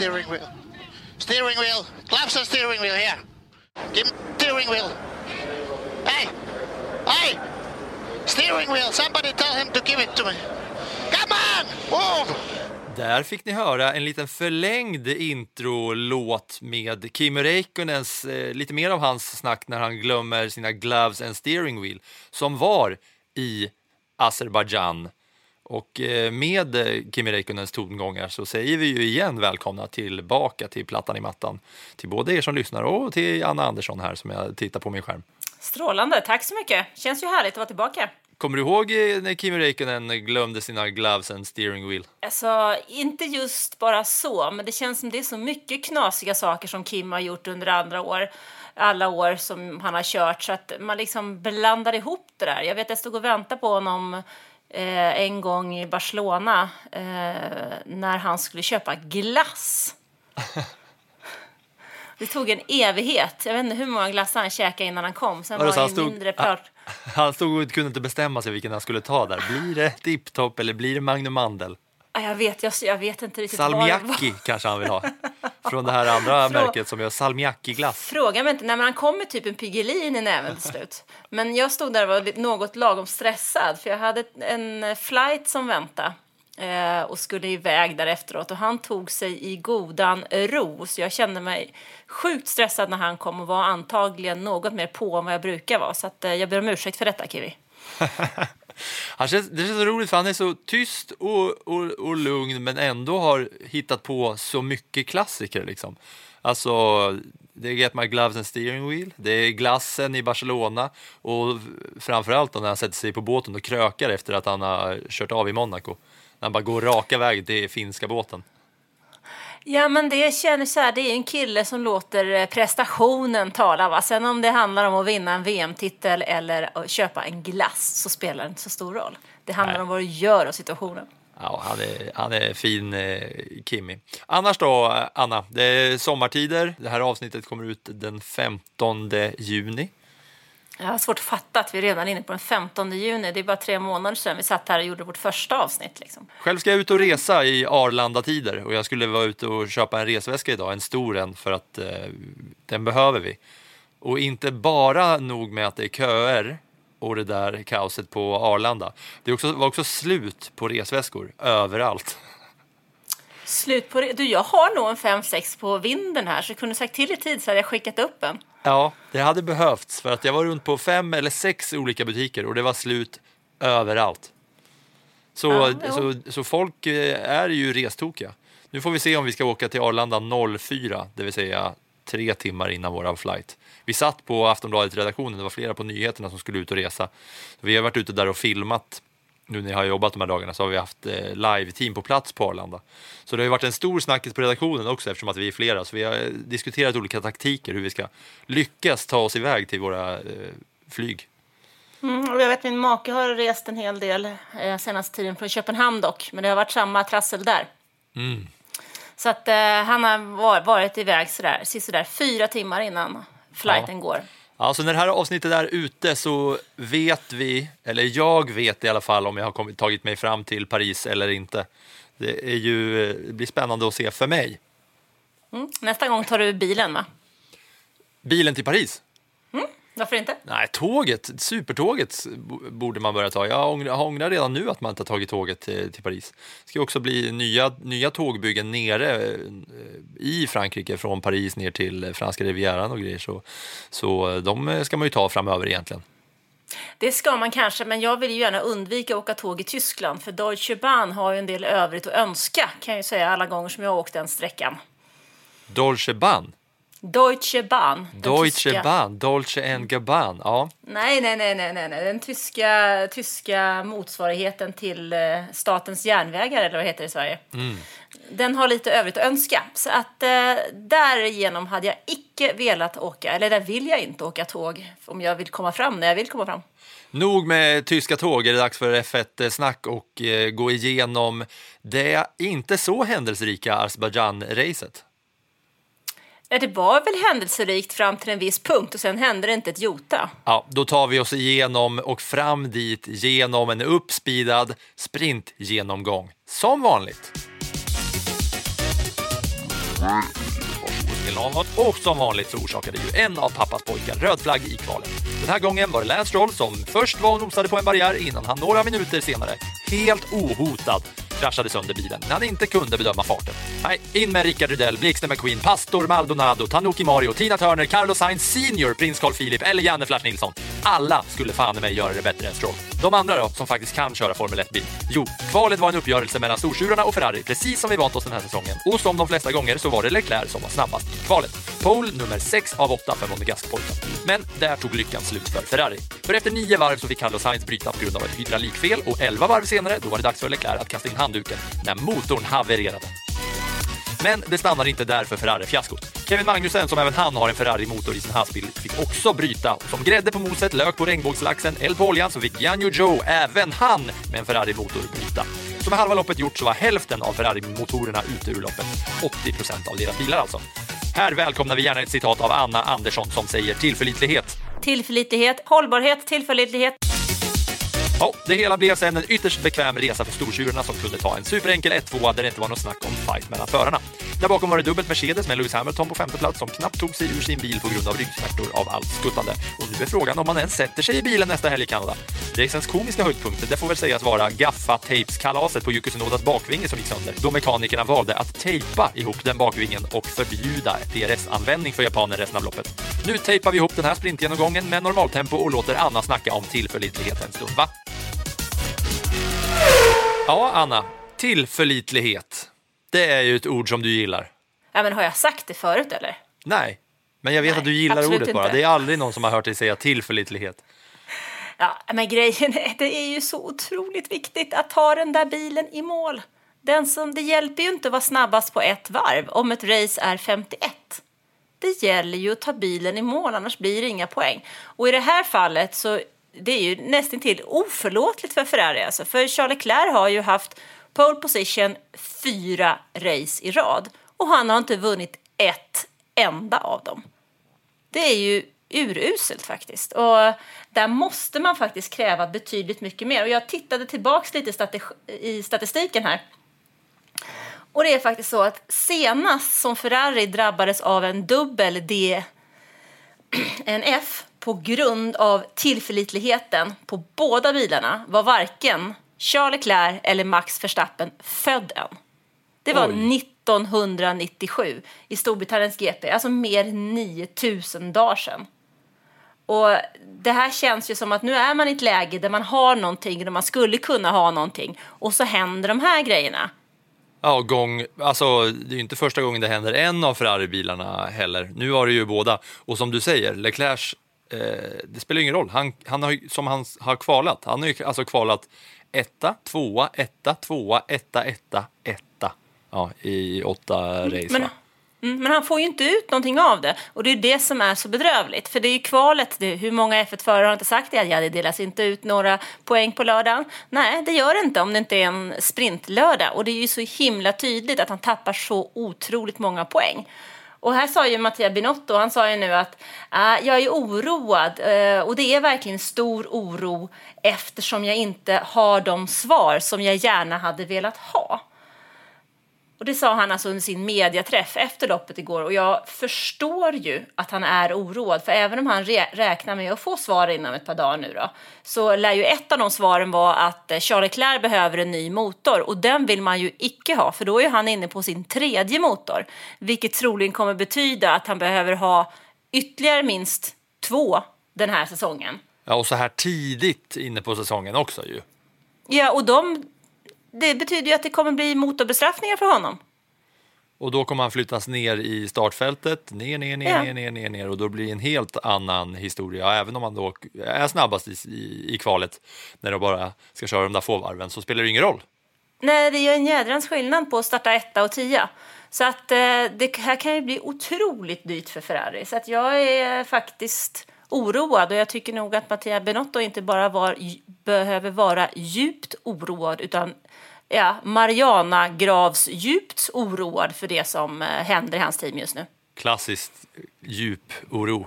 steering wheel. Steering wheel. Claps and steering wheel here. Give me steering wheel. Hey! Hey! Steering wheel. Somebody tell him to give it to me. Come on! Move! Där fick ni höra en liten förlängd intro-låt med Kimi Räikkönens, eh, lite mer av hans snack när han glömmer sina gloves and steering wheel, som var i Azerbajdzjan. Och eh, med eh, Kimi Räikkönens tongångar så säger vi ju igen välkomna tillbaka till Plattan i mattan. Till både er som lyssnar och till Anna Andersson här som jag tittar på min skärm. Strålande, tack så mycket. Känns ju härligt att vara tillbaka. Kommer du ihåg eh, när Kimi Räikkönen glömde sina gloves and steering wheel? Alltså, inte just bara så, men det känns som det är så mycket knasiga saker som Kim har gjort under andra år, alla år som han har kört, så att man liksom blandar ihop det där. Jag vet, jag stod och väntade på honom eh, en gång i Barcelona eh, när han skulle köpa glass. Det tog en evighet. Jag vet inte hur många glassar han käkade innan han kom. Sen var så han han stod- mindre prat. Han stod och kunde inte bestämma sig vilken han skulle ta där. Blir det Diptop eller blir det Magnum Mandel? Ja, Jag vet, jag, jag vet inte riktigt Salmiakki kanske han vill ha. Från det här andra Frå- märket som gör salmiakki-glass. Fråga mig inte, när man kom med typ en Piggelin i näven till slut. Men jag stod där och var något lagom stressad för jag hade en flight som väntade eh, och skulle iväg där efteråt och han tog sig i godan ro så jag kände mig sjukt stressad när han kom och var antagligen något mer på än vad jag brukar vara så att, eh, jag ber om ursäkt för detta Kiwi. Han känns, det känns så roligt för han är så tyst och, och, och lugn men ändå har hittat på så mycket klassiker. Liksom. Alltså, det är Get My Gloves and Steering Wheel, det är glassen i Barcelona och framförallt när han sätter sig på båten och krökar efter att han har kört av i Monaco. När han bara går raka vägen till finska båten. Ja, men det känns så här, det är en kille som låter eh, prestationen tala. Va? Sen om det handlar om att vinna en VM-titel eller att köpa en glass så spelar det inte så stor roll. Det handlar Nej. om vad du gör och situationen. Ja, han är, han är fin, eh, Kimmy. Annars då, Anna, det är sommartider. Det här avsnittet kommer ut den 15 juni. Jag har svårt att fatta att vi redan är inne på den 15 juni. Det är bara tre månader sedan vi satt här och gjorde vårt första avsnitt. Liksom. Själv ska jag ut och resa i Arlanda-tider och jag skulle vara ute och köpa en resväska idag, en stor en, för att eh, den behöver vi. Och inte bara nog med att det är köer och det där kaoset på Arlanda. Det också, var också slut på resväskor överallt. Slut på det. Du, jag har nog en 5-6 på vinden här så jag kunde sagt till i tid så hade jag skickat upp en. Ja, det hade behövts för att jag var runt på fem eller sex olika butiker och det var slut överallt. Så, Ja, så, så folk eh, är ju restokiga. Nu får vi se om vi ska åka till Arlanda 04, det vill säga tre timmar innan våran flight. Vi satt på Aftonbladet-redaktionen, det var flera på nyheterna som skulle ut och resa. Vi har varit ute där och filmat. Nu när jag har jobbat de här dagarna så har vi haft eh, live-team på plats på Arlanda. Så det har ju varit en stor snackis på redaktionen också eftersom att vi är flera. Så vi har eh, diskuterat olika taktiker hur vi ska lyckas ta oss iväg till våra eh, flyg. Mm, jag vet min make har rest en hel del eh, senaste tiden från Köpenhamn dock. Men det har varit samma trassel där. Så att eh, han har var, varit iväg sådär, sådär fyra timmar innan flighten Ja. går. Ja, så när det här avsnittet är ute så vet vi, eller jag vet i alla fall om jag har kommit, tagit mig fram till Paris eller inte. Det, är ju, det blir spännande att se för mig. Mm. Nästa gång tar du bilen va? Bilen till Paris? Varför inte? Nej, tåget, supertåget borde man börja ta. Jag ångrar, ångrar redan nu att man inte har tagit tåget till, till Paris. Det ska också bli nya, nya tågbyggen nere eh, i Frankrike från Paris ner till franska rivieran och grejer. Så, så de ska man ju ta framöver egentligen. Det ska man kanske, men jag vill ju gärna undvika att åka tåg i Tyskland för Deutsche Bahn har ju en del övrigt att önska kan jag ju säga alla gånger som jag har åkt den sträckan. Dolce Bahn, Deutsche Bahn. Deutsche tyska- Bahn, Dolce and Gabbana. Ja, Nej, nej, nej, nej, nej. Den tyska, tyska motsvarigheten till eh, Statens järnvägar, eller vad heter det i Sverige. Den har lite övrigt att önska. Så att eh, därigenom hade jag icke velat åka, eller där vill jag inte åka tåg om jag vill komma fram när jag vill komma fram. Nog med tyska tåg, är det dags för F1-snack och eh, gå igenom det inte så händelserika Azerbajdzjan-racet. Ja, det var väl händelserikt fram till en viss punkt och sen hände det inte ett jota. Ja, då tar vi oss igenom och fram dit genom en uppspeedad sprintgenomgång. Som vanligt. Och som vanligt så orsakade ju en av pappas pojkar röd flagg i kvalet. Den här gången var det Lance Stroll som först var och nosade på en barriär innan han några minuter senare, helt ohotad, kraschade sönder bilen när han inte kunde bedöma farten. Nej, in med Rickard Rydell, Blixten McQueen, Pastor Maldonado, Tanuki Mario, Tina Turner, Carlos Sainz Senior, Prins Carl Philip eller Janne Flash Nilsson. Alla skulle fan i mig göra det bättre än Stroll. De andra då, som faktiskt kan köra Formel 1-bil? Jo, kvalet var en uppgörelse mellan stortjurarna och Ferrari, precis som vi vant oss den här säsongen. Och som de flesta gånger så var det Leclerc som var snabbast i kvalet. Pole nummer 6 av 8 för Monegasque-pojken. Men där tog lyckan slut för Ferrari. För efter nio varv så fick Carlos Sainz bryta på grund av ett hydraulikfel och 11 varv senare då var det dags för Leclerc att kasta in handen handduken när motorn havererade. Men det stannar inte där för Ferrari-fiaskot. Kevin Magnussen, som även han har en Ferrari-motor i sin hastbil, fick också bryta. Som grädde på moset, lök på regnbågslaxen, eld på oljan, så fick Janjo Joe, även han, med en Ferrari-motor bryta. Så med halva loppet gjort så var hälften av Ferrari-motorerna ute ur loppet. 80 procent av deras bilar alltså. Här välkomnar vi gärna ett citat av Anna Andersson som säger tillförlitlighet. Tillförlitlighet, hållbarhet, tillförlitlighet. Ja, det hela blev sen en ytterst bekväm resa för stortjurarna som kunde ta en superenkel 1-2 där det inte var något snack om fight mellan förarna. Där bakom var det dubbelt Mercedes med Lewis Hamilton på femte plats som knappt tog sig ur sin bil på grund av ryggsmärtor av allt skuttande. Och nu är frågan om man ens sätter sig i bilen nästa helg i Kanada. Racens komiska höjdpunkter, det får väl sägas vara gaffa-tapes-kalaset på Yuki Tsunodas bakvinge som gick sönder, då mekanikerna valde att tejpa ihop den bakvingen och förbjuda DRS-användning för japaner resten av loppet. Nu tejpar vi ihop den här sprintgenomgången med normaltempo och låter Anna snacka om tillförlitlighet en stund, va? Ja, Anna. Tillförlitlighet. Det är ju ett ord som du gillar. Ja, men har jag sagt det förut eller? Nej, men jag vet Nej, att du gillar ordet bara. inte. Det är aldrig någon som har hört dig säga tillförlitlighet. Ja, men grejen är, det är ju så otroligt viktigt att ta den där bilen i mål. Den som, det hjälper ju inte att vara snabbast på ett varv om ett race är 51. Det gäller ju att ta bilen i mål, annars blir det inga poäng. Och i det här fallet så det är ju nästan till oförlåtligt för Ferrari. Alltså. För Charles Leclerc har ju haft pole position fyra race i rad och han har inte vunnit ett enda av dem. Det är ju uruselt faktiskt. Och där måste man faktiskt kräva betydligt mycket mer. Och jag tittade tillbaks lite i statistiken här. Och det är faktiskt så att senast som Ferrari drabbades av en dubbel DNF på grund av tillförlitligheten på båda bilarna var varken Charles Leclerc eller Max Verstappen född än. Det var Oj. 1997 i Storbritanniens GP, alltså mer än 9000 dagar sedan. Och det här känns ju som att nu är man i ett läge där man har någonting, där man skulle kunna ha någonting och så händer de här grejerna. Ja, gång, alltså, det är ju inte första gången det händer en av Ferrari-bilarna heller. Nu har det ju båda. Och som du säger, Leclerc, eh, det spelar ingen roll. Han, han har, som han har kvalat, han har ju alltså kvalat etta, tvåa, etta, tvåa, etta, etta, etta. Ja, i åtta race. Men, mm, men han får ju inte ut någonting av det. Och det är det som är så bedrövligt. För det är ju kvalet. Det, hur många F1-förare har inte sagt det? Ja, det delas inte ut några poäng på lördagen. Nej, det gör det inte om det inte är en sprintlördag. Och det är ju så himla tydligt att han tappar så otroligt många poäng. Och här sa ju Mattia Binotto, han sa ju nu att äh, jag är oroad eh, och det är verkligen stor oro eftersom jag inte har de svar som jag gärna hade velat ha. Och det sa han alltså under sin mediaträff efter loppet igår. Och jag förstår ju att han är oroad. För även om han räknar med att få svar inom ett par dagar nu då. Så lär ju ett av de svaren vara att eh, Charles Leclerc behöver en ny motor. Och den vill man ju icke ha. För då är han inne på sin tredje motor. Vilket troligen kommer betyda att han behöver ha ytterligare minst två den här säsongen. Ja, och så här tidigt inne på säsongen också ju. Ja, och de, det betyder ju att det kommer bli motorbestraffningar för honom. Och då kommer han flyttas ner i startfältet, ner, ner, ner, Ja. ner, ner, ner, ner och då blir det en helt annan historia. Även om han då är snabbast i, i, i kvalet när de bara ska köra de där få varven så spelar det ingen roll. Nej, det gör en jädrans skillnad på att starta etta och tia. Så att eh, det här kan ju bli otroligt dyrt för Ferrari. Så att jag är faktiskt oroad och jag tycker nog att Mattia Benotto inte bara var, behöver vara djupt oroad utan ja, Mariana Gravs djupt oroad för det som eh, händer i hans team just nu. Klassiskt djup oro.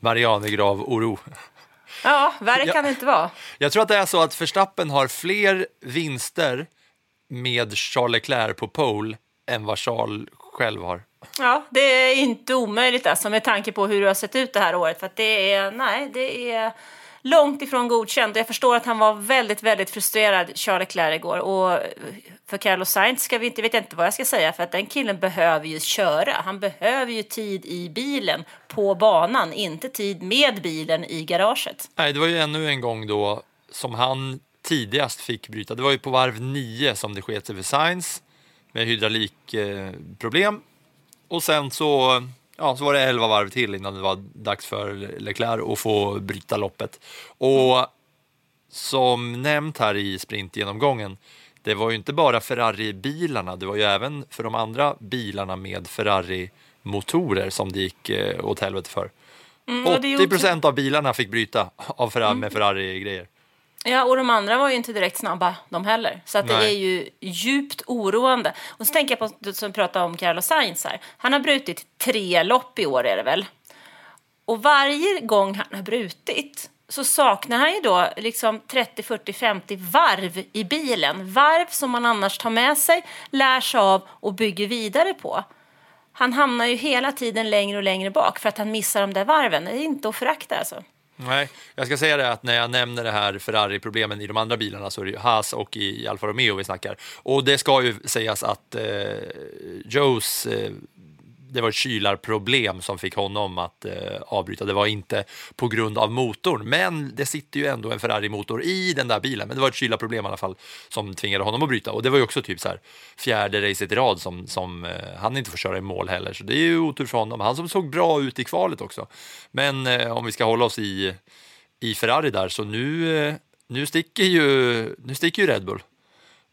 Marianegrav-oro. Ja, värre kan det inte vara. Jag tror att det är så att Verstappen har fler vinster med Charles Leclerc på pole än vad Charles själv har. Ja, det är inte omöjligt alltså med tanke på hur det har sett ut det här året. För att det är, nej, det är långt ifrån godkänd, jag förstår att han var väldigt, väldigt frustrerad, Charles Leclerc igår. Och eh, för Carlos Sainz ska vi inte, vet jag inte vad jag ska säga, för att den killen behöver ju köra. Han behöver ju tid i bilen på banan, inte tid med bilen i garaget. Nej, det var ju ännu en gång då som han tidigast fick bryta. Det var ju på varv 9 som det sket sig för Sainz med hydraulikproblem. Och sen så, ja, så var det 11 varv till innan det var dags för Leclerc att få bryta loppet. Och som nämnt här i sprintgenomgången, det var ju inte bara Ferrari-bilarna, det var ju även för de andra bilarna med Ferrari-motorer som det gick eh, åt helvete för. Mm, och det är 80 procent av bilarna fick bryta av Ferrari, med Ferrari-grejer. Ja, och de andra var ju inte direkt snabba de heller. Så att det Nej. är ju djupt oroande. Och så tänker jag på, du som pratade om Carlos Sainz här. Han har brutit tre lopp i år är det väl? Och varje gång han har brutit så saknar han ju då liksom 30, 40, 50 varv i bilen. Varv som man annars tar med sig, lär sig av och bygger vidare på. Han hamnar ju hela tiden längre och längre bak för att han missar de där varven. Det är inte att förakta alltså. Nej, jag ska säga det att när jag nämner det här Ferrari-problemen i de andra bilarna så är det ju Haas och i Alfa Romeo vi snackar. Och det ska ju sägas att eh, Joes, eh, det var ett kylarproblem som fick honom att eh, avbryta. Det var inte på grund av motorn, men det sitter ju ändå en Ferrari-motor i den där bilen. Men det var ett kylarproblem i alla fall som tvingade honom att bryta. Och det var ju också typ så här fjärde racet i rad som, som eh, han inte får köra i mål heller. Så det är ju otur för honom. Han som såg bra ut i kvalet också. Men eh, om vi ska hålla oss i, i Ferrari där, så nu, eh, nu, sticker ju, nu sticker ju Red Bull.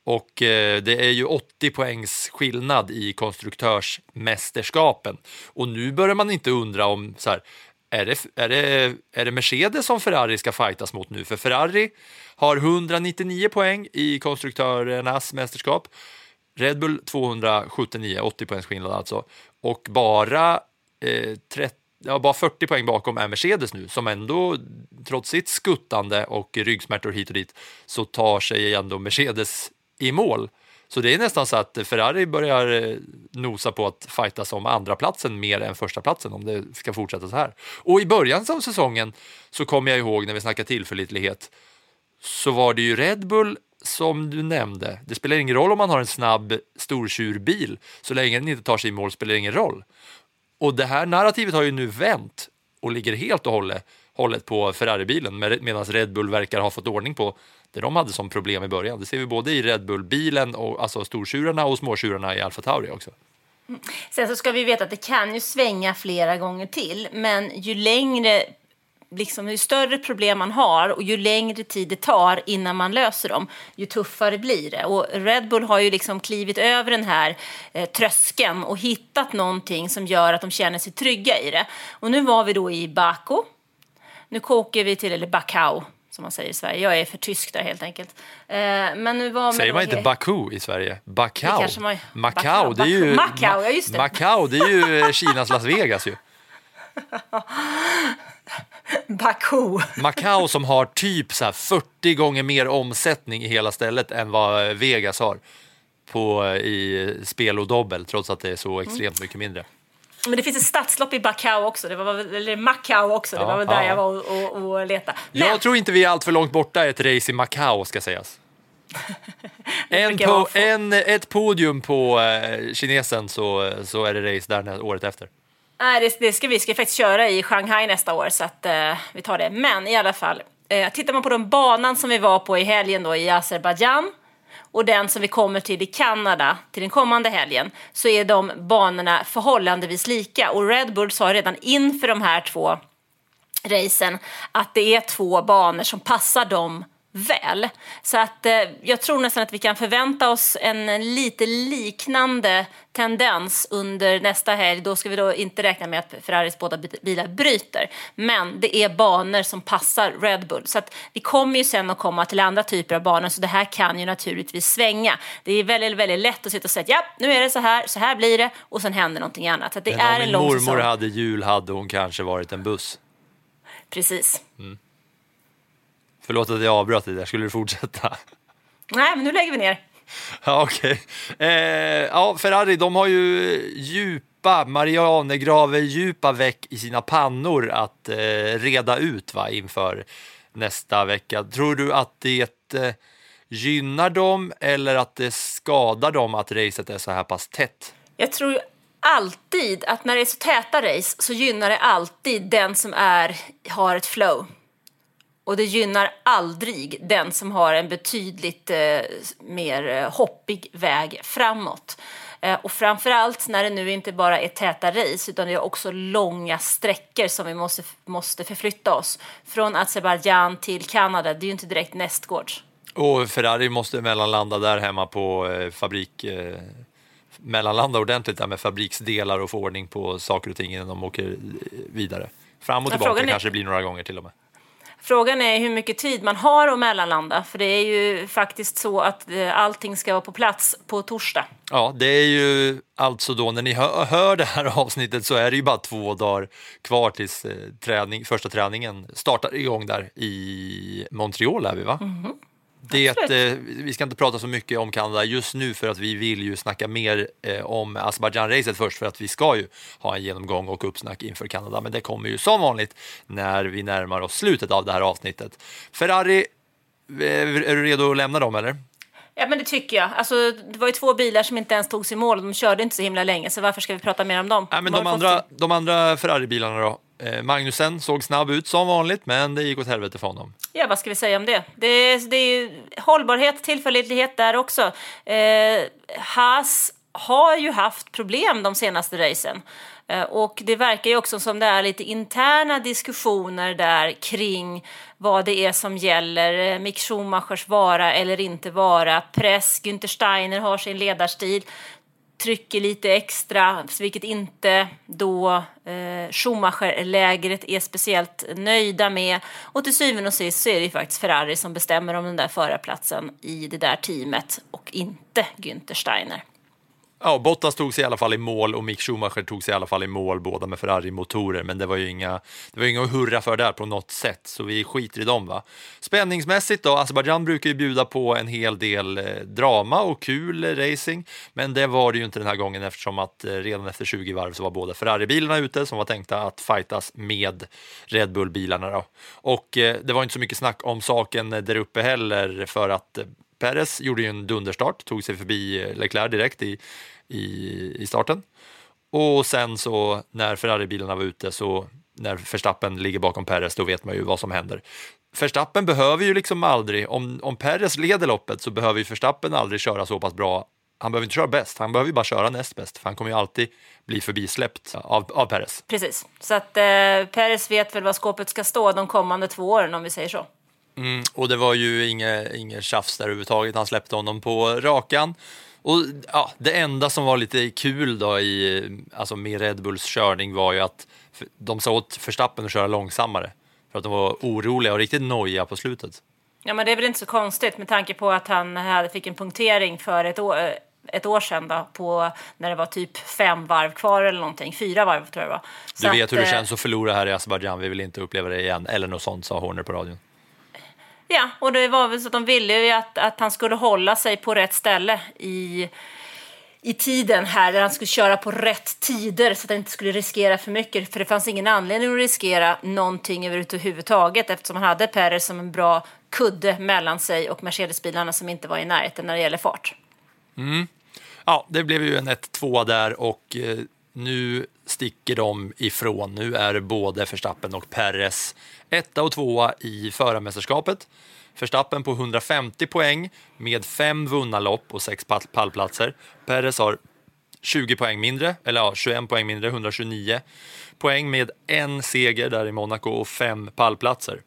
Och eh, det är ju 80 poängs skillnad i konstruktörsmästerskapen. Och nu börjar man inte undra om så här, är det, är, det, är det Mercedes som Ferrari ska fightas mot nu? För Ferrari har 199 poäng i konstruktörernas mästerskap. Red Bull 279, 80 poängs skillnad alltså. Och bara, eh, 30, ja, bara 40 poäng bakom är Mercedes nu, som ändå, trots sitt skuttande och ryggsmärtor hit och dit, så tar sig ändå Mercedes i mål. Så det är nästan så att Ferrari börjar eh, nosa på att fightas om andra platsen mer än första platsen om det ska fortsätta så här. Och i början av säsongen så kommer jag ihåg när vi snackade tillförlitlighet så var det ju Red Bull som du nämnde. Det spelar ingen roll om man har en snabb stortjurbil. Så länge den inte tar sig i mål spelar det ingen roll. Och det här narrativet har ju nu vänt och ligger helt och hållet, hållet på Ferrari-bilen med- medan Red Bull verkar ha fått ordning på det de hade som problem i början. Det ser vi både i Red Bull-bilen, och, alltså stortjurarna och småtjurarna i Alfa Tauri också. Mm. Sen så ska vi veta att det kan ju svänga flera gånger till, men ju längre Liksom, ju större problem man har och ju längre tid det tar innan man löser dem, ju tuffare blir det. Och Red Bull har ju liksom klivit över den här eh, tröskeln och hittat någonting som gör att de känner sig trygga i det. Och nu var vi då i Baku. Nu åker vi till, eller Bakau som man säger i Sverige. Jag är för tysk där helt enkelt. Eh, men nu var Säger man inte Baku i Sverige? Bakau? kanske man- Macau, Bakau, det är ju... Macau, ja, just det. Macau, det är ju eh, Kinas Las Vegas ju. Baku. Macau som har typ så här 40 gånger mer omsättning i hela stället än vad eh, Vegas har. på, i spel och dobbel trots att det är så extremt mycket mindre. Men det finns ett stadslopp i Macau också, det var, väl- eller Macau också, det Ja, var väl där ja. jag var och, och, och letade. Men, Jag tror inte vi är allt för långt borta ett race i Macau ska sägas. En po- en, ett podium på eh, kinesen så, så är det race där året efter. Nej, det, det ska vi ska faktiskt köra i Shanghai nästa år, så att eh, vi tar det. Men i alla fall, eh, tittar man på den banan som vi var på i helgen då i Azerbajdzjan och den som vi kommer till i Kanada till den kommande helgen så är de banorna förhållandevis lika. Och Red Bull sa redan inför de här två racen att det är två banor som passar dem väl. Så att eh, jag tror nästan att vi kan förvänta oss en, lite liknande tendens under nästa helg. Då ska vi då inte räkna med att Ferraris båda bi- bilar bryter. Men det är banor som passar Red Bull. Så att vi kommer ju sen att komma till andra typer av banor så det här kan ju naturligtvis svänga. Det är väldigt, väldigt lätt att sitta och säga att ja, nu är det så här, så här blir det och sen händer någonting annat. Så det Men är om en lång mormor säsong. hade jul hade hon kanske varit en buss. Precis. Förlåt att jag avbröt dig där, skulle du fortsätta? Nej, men nu lägger vi ner. Ja, okej. Eh, ja, Ferrari, de har ju djupa Marianergraver, djupa veck i sina pannor att eh, reda ut va, inför nästa vecka. Tror du att det eh, gynnar dem eller att det skadar dem att racet är så här pass tätt? Jag tror alltid att när det är så täta race så gynnar det alltid den som är, har ett flow. Och det gynnar aldrig den som har en betydligt eh, mer eh, hoppig väg framåt. Eh, och framförallt när det nu inte bara är täta race utan det är också långa sträckor som vi måste, måste förflytta oss. Från Azerbajdzjan till Kanada, det är ju inte direkt nästgårds. Och Ferrari måste mellanlanda där hemma på eh, fabrik... Eh, mellanlanda ordentligt där med fabriksdelar och få ordning på saker och ting innan de åker eh, vidare. Fram och tillbaka är- kanske det blir några gånger till och med. Frågan är hur mycket tid man har att mellanlanda, för det är ju faktiskt så att eh, allting ska vara på plats på torsdag. Ja, det är ju alltså då när ni hör, hör det här avsnittet så är det ju bara två dagar kvar tills eh, träning, första träningen startar igång där i Montreal är vi va? Det, eh, vi ska inte prata så mycket om Kanada just nu för att vi vill ju snacka mer eh, om Azerbajdzjan-racet först för att vi ska ju ha en genomgång och uppsnack inför Kanada. Men det kommer ju som vanligt när vi närmar oss slutet av det här avsnittet. Ferrari, eh, är du redo att lämna dem eller? Ja, men det tycker jag. Alltså, det var ju två bilar som inte ens togs i mål. De körde inte så himla länge, så varför ska vi prata mer om dem? Nej, men de, andra, fått de andra Ferrari-bilarna då? Eh, Magnusen såg snabb ut som vanligt, men det gick åt helvete för honom. Ja, vad ska vi säga om det? Det är, det är ju hållbarhet, tillförlitlighet där också. Eh, Haas har ju haft problem de senaste racen. Eh, och det verkar ju också som det är lite interna diskussioner där kring vad det är som gäller. Eh, Mick Schumachers vara eller inte vara. Press, Günther Steiner har sin ledarstil trycker lite extra, vilket inte då eh, Schumacher-lägret är speciellt nöjda med. Och till syvende och sist så är det ju faktiskt Ferrari som bestämmer om den där förarplatsen i det där teamet och inte Günther Steiner. Ja, Bottas tog sig i alla fall i mål och Mick Schumacher tog sig i alla fall i mål, båda med Ferrari-motorer, men det var ju inga, det var inga att hurra för där på något sätt, så vi skiter i dem. Va? Spänningsmässigt då, Azerbajdzjan brukar ju bjuda på en hel del eh, drama och kul eh, racing, men det var det ju inte den här gången eftersom att eh, redan efter 20 varv så var båda Ferrari-bilarna ute som var tänkta att fightas med Red Bull-bilarna. Då. Och det var inte så mycket snack om saken där uppe heller för att Perez gjorde ju en dunderstart, tog sig förbi eh, Leclerc direkt i, i, i starten. Och sen så när Ferrari-bilarna var ute så när Verstappen ligger bakom Perez då vet man ju vad som händer. Verstappen behöver ju liksom aldrig, om, om Perez leder loppet så behöver ju Verstappen aldrig köra så pass bra. Han behöver inte köra bäst, han behöver ju bara köra näst bäst för han kommer ju alltid bli förbisläppt av, av Perez. Precis, så att eh, Perez vet väl vad skåpet ska stå de kommande två åren om vi säger så. Och det var ju inget, inget tjafs där överhuvudtaget. Han släppte honom på rakan. Och ja, det enda som var lite kul då i, alltså med Red Bulls körning var ju att de sa åt Verstappen att köra långsammare. För att de var oroliga och riktigt nojiga på slutet. Ja, men det är väl inte så konstigt med tanke på att han hade, fick en punktering för ett år, eh, ett år sedan då, på, när det var typ fem varv kvar eller någonting. Fyra varv tror jag det var. Du Så vet att, hur det eh, känns att förlora här i Azerbajdzjan, vi vill inte uppleva det igen. Eller något sånt, sa Horner på radion. Ja, och det var väl så att de ville ju att, att han skulle hålla sig på rätt ställe i, i tiden här, där han skulle köra på rätt tider så att han inte skulle riskera för mycket. För det fanns ingen anledning att riskera någonting överhuvudtaget eftersom han hade Perez som en bra kudde mellan sig och Mercedesbilarna som inte var i närheten när det gäller fart. Ja, det blev ju en 1-2 där och eh, nu sticker de ifrån. Nu är både Verstappen och Perez etta och tvåa i förarmästerskapet. Verstappen på 150 poäng med fem vunna lopp och sex pallplatser. Perez har 20 poäng mindre, eller ja, 21 poäng mindre, 129 poäng med en seger där i Monaco och fem pallplatser.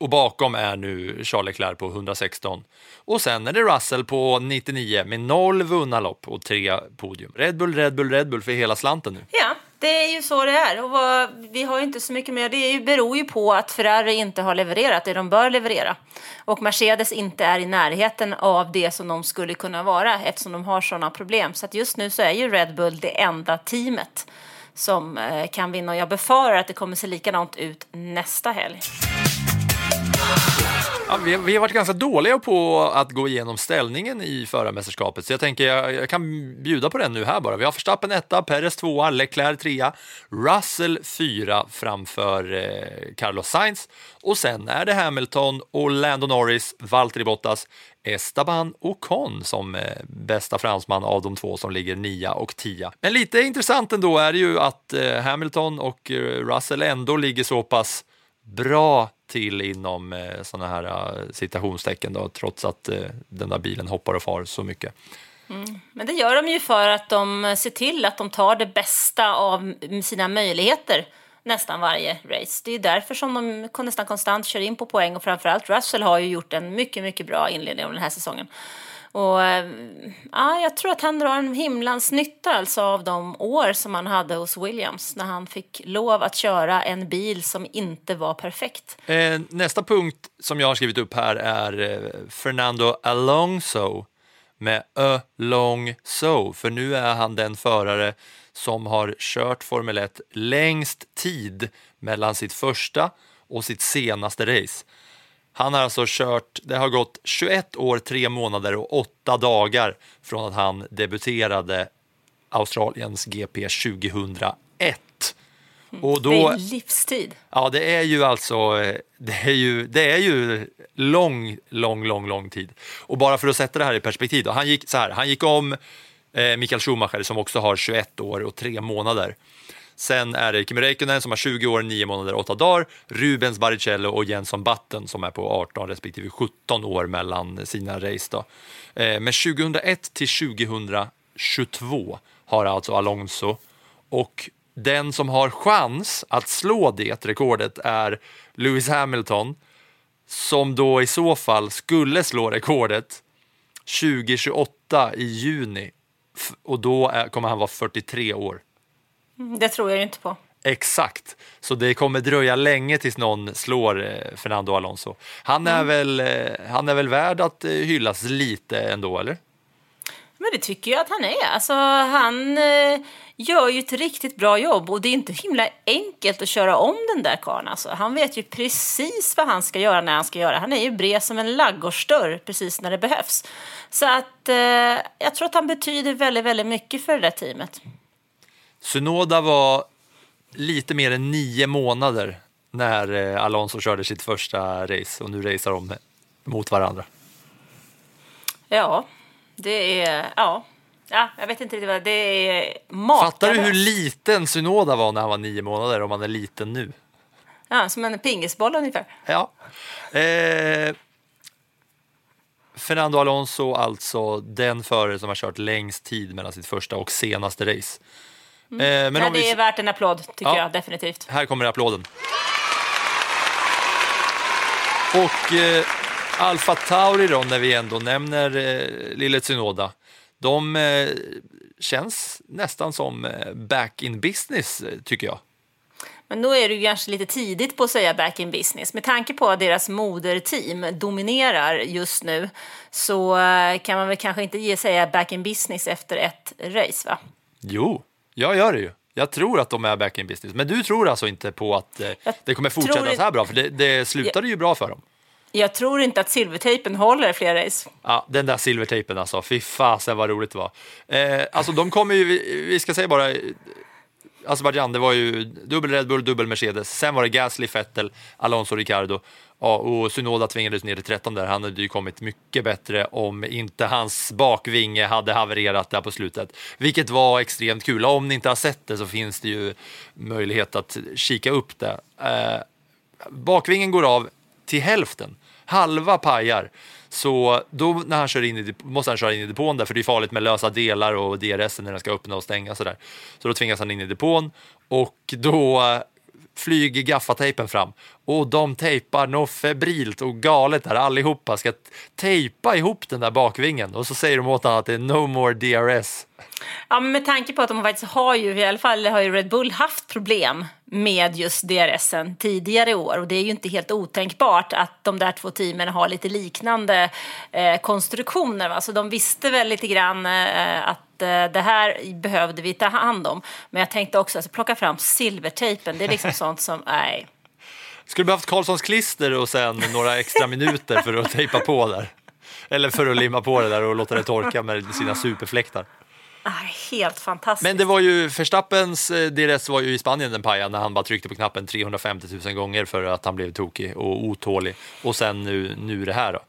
Och bakom är nu Charles Leclerc på 116. Och sen är det Russell på 99 med noll vunna lopp och tre podium. Red Bull, Red Bull, Red Bull för hela slanten nu. Ja, det är ju så det är. Och vad, vi har inte så mycket mer. Det är ju- beror ju på att Ferrari inte har levererat det de bör leverera. Och Mercedes inte är i närheten av det som de skulle kunna vara eftersom de har sådana problem. Så att just nu så är ju Red Bull det enda teamet som eh, kan vinna. Och jag befarar att det kommer se likadant ut nästa helg. Ja, vi, vi har varit ganska dåliga på att gå igenom ställningen i förarmästerskapet, så jag tänker jag, jag kan bjuda på den nu här bara. Vi har Verstappen etta, Perez tvåa, Leclerc trea, Russell fyra framför eh, Carlos Sainz och sen är det Hamilton och Lando Norris, Valtteri Bottas, Esteban Ocon som eh, bästa fransman av de två som ligger nia och tia. Men lite intressant ändå är det ju att eh, Hamilton och eh, Russell ändå ligger så pass bra till inom eh, sådana här eh, citationstecken då, trots att eh, den där bilen hoppar och far så mycket. Mm. Men det gör de ju för att de eh, ser till att de tar det bästa av sina möjligheter nästan varje race. Det är därför som de nästan konstant kör in på poäng och framförallt Russell har ju gjort en mycket, mycket bra inledning av den här säsongen. Och eh, ja, jag tror att han drar en himlans nytta alltså av de år som han hade hos Williams när han fick lov att köra en bil som inte var perfekt. Eh, nästa punkt som jag har skrivit upp här är eh, Fernando Alonso med Ö long so, för nu är han den förare som har kört Formel 1 längst tid mellan sitt första och sitt senaste race. Han har alltså kört, det har gått 21 år, 3 månader och 8 dagar från att han debuterade Australiens GP 2001. Och då, Det är livstid. Ja, det är ju alltså det är ju, det är ju lång, lång, lång, lång tid. Och bara för att sätta det här i perspektiv, då, han, gick, så här, han gick om eh, Mikael Schumacher som också har 21 år och 3 månader. Sen är det Kimi Räikkönen som har 20 år, 9 månader och 8 dagar. Rubens Barrichello och Jensson Button som är på 18 respektive 17 år mellan sina race. Då. Eh, men 2001 till 2022 har alltså Alonso och den som har chans att slå det rekordet är Lewis Hamilton som då i så fall skulle slå rekordet 2028 i juni och då kommer han vara 43 år. Det tror jag ju inte på. Exakt, så det kommer dröja länge tills någon slår eh, Fernando Alonso. Han är, väl, eh, han är väl värd att eh, hyllas lite ändå, eller? Men det tycker jag att han är. Alltså, han gör ju ett riktigt bra jobb och det är inte himla enkelt att köra om den där karln. Alltså, han vet ju precis vad han ska göra när han ska göra. Han är ju bred som en ladugårdsdörr precis när det behövs. Så att eh, jag tror att han betyder väldigt, väldigt mycket för det där teamet. Sunoda var lite mer än nio månader när eh, Alonso körde sitt första race och nu racear de mot varandra. Ja, det är... Ja. Ja, jag vet inte riktigt vad det är. Makalöst. Fattar du hur liten Sunoda var när han var nio månader om han är liten nu? Ja, som en pingisboll ungefär. Ja. Eh, Fernando Alonso, alltså den förare som har kört längst tid mellan sitt första och senaste race. Eh, men om vi... det är värt en applåd, tycker Ja. jag definitivt. Här kommer applåden. Och eh, Alfa Tauri då, när vi ändå nämner eh, lille Tsunoda, de eh, känns nästan som eh, back in business, eh, tycker jag. Men då är det kanske lite tidigt på att säga back in business. Med tanke på att deras moderteam dominerar just nu så kan man väl kanske inte ge säga back in business efter ett race, va? Jo, jag gör det ju. Jag tror att de är back in business, men du tror alltså inte på att eh, det kommer fortsätta tror- så här bra, för det, det slutade ju bra för dem. Jag tror inte att silvertejpen håller fler race. Ja, den där silvertejpen alltså, fy fasen vad roligt det var. Eh, alltså de kommer ju, vi ska säga bara, Azerbajdzjan, det var ju dubbel Red Bull, dubbel Mercedes, sen var det Gasly, Vettel, Alonso, Ricardo. Ja, och Sunoda tvingades ner till 13 där. Han hade ju kommit mycket bättre om inte hans bakvinge hade havererat där på slutet. Vilket var extremt kul. Om ni inte har sett det så finns det ju möjlighet att kika upp det. Eh, bakvingen går av till hälften. Halva pajar. Så då när han kör in i, måste han köra in i depån där, för det är farligt med lösa delar och DRS när den ska öppna och stänga. Sådär. Så då tvingas han in i depån och då flyger gaffatejpen fram och de tejpar något febrilt och galet där allihopa ska tejpa ihop den där bakvingen och så säger de åt honom att det är no more DRS. Ja, men med tanke på att de faktiskt har ju, i alla fall har ju Red Bull haft problem med just DRSen tidigare i år och det är ju inte helt otänkbart att de där två teamen har lite liknande eh, konstruktioner. Va? Så de visste väl lite grann eh, att eh, det här behövde vi ta hand om. Men jag tänkte också alltså, plocka fram silvertejpen, det är liksom sånt som, nej. Skulle behövt Karlssons klister och sen några extra minuter för att tejpa på där. Eller för att limma på det där och låta det torka med sina superfläktar. Helt fantastiskt. Men det var ju Verstappens eh, DRS var ju i Spanien den pajan när han bara tryckte på knappen 350 000 gånger för att han blev tokig och otålig. Och sen nu, nu det här då.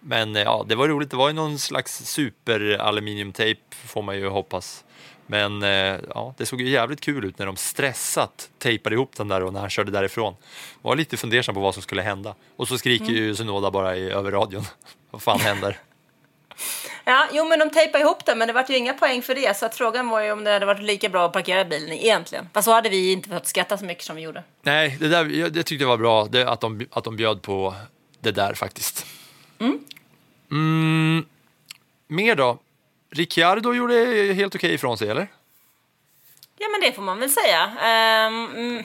Men eh, ja, det var roligt. Det var ju någon slags superaluminiumtejp får man ju hoppas. Men eh, ja, det såg ju jävligt kul ut när de stressat tejpade ihop den där och när han körde därifrån. Var lite fundersam på vad som skulle hända. Och så skriker ju Sunoda bara i, över radion. vad fan händer? Ja, jo men de tejpade ihop det men det var ju inga poäng för det så att frågan var ju om det hade varit lika bra att parkera bilen egentligen. Fast så hade vi inte fått skatta så mycket som vi gjorde. Nej, det, där, det tyckte jag var bra det, att, de, att de bjöd på det där faktiskt. Mm. Mm, mer då? Ricciardo gjorde helt okej ifrån sig, eller? Ja, men det får man väl säga. Um,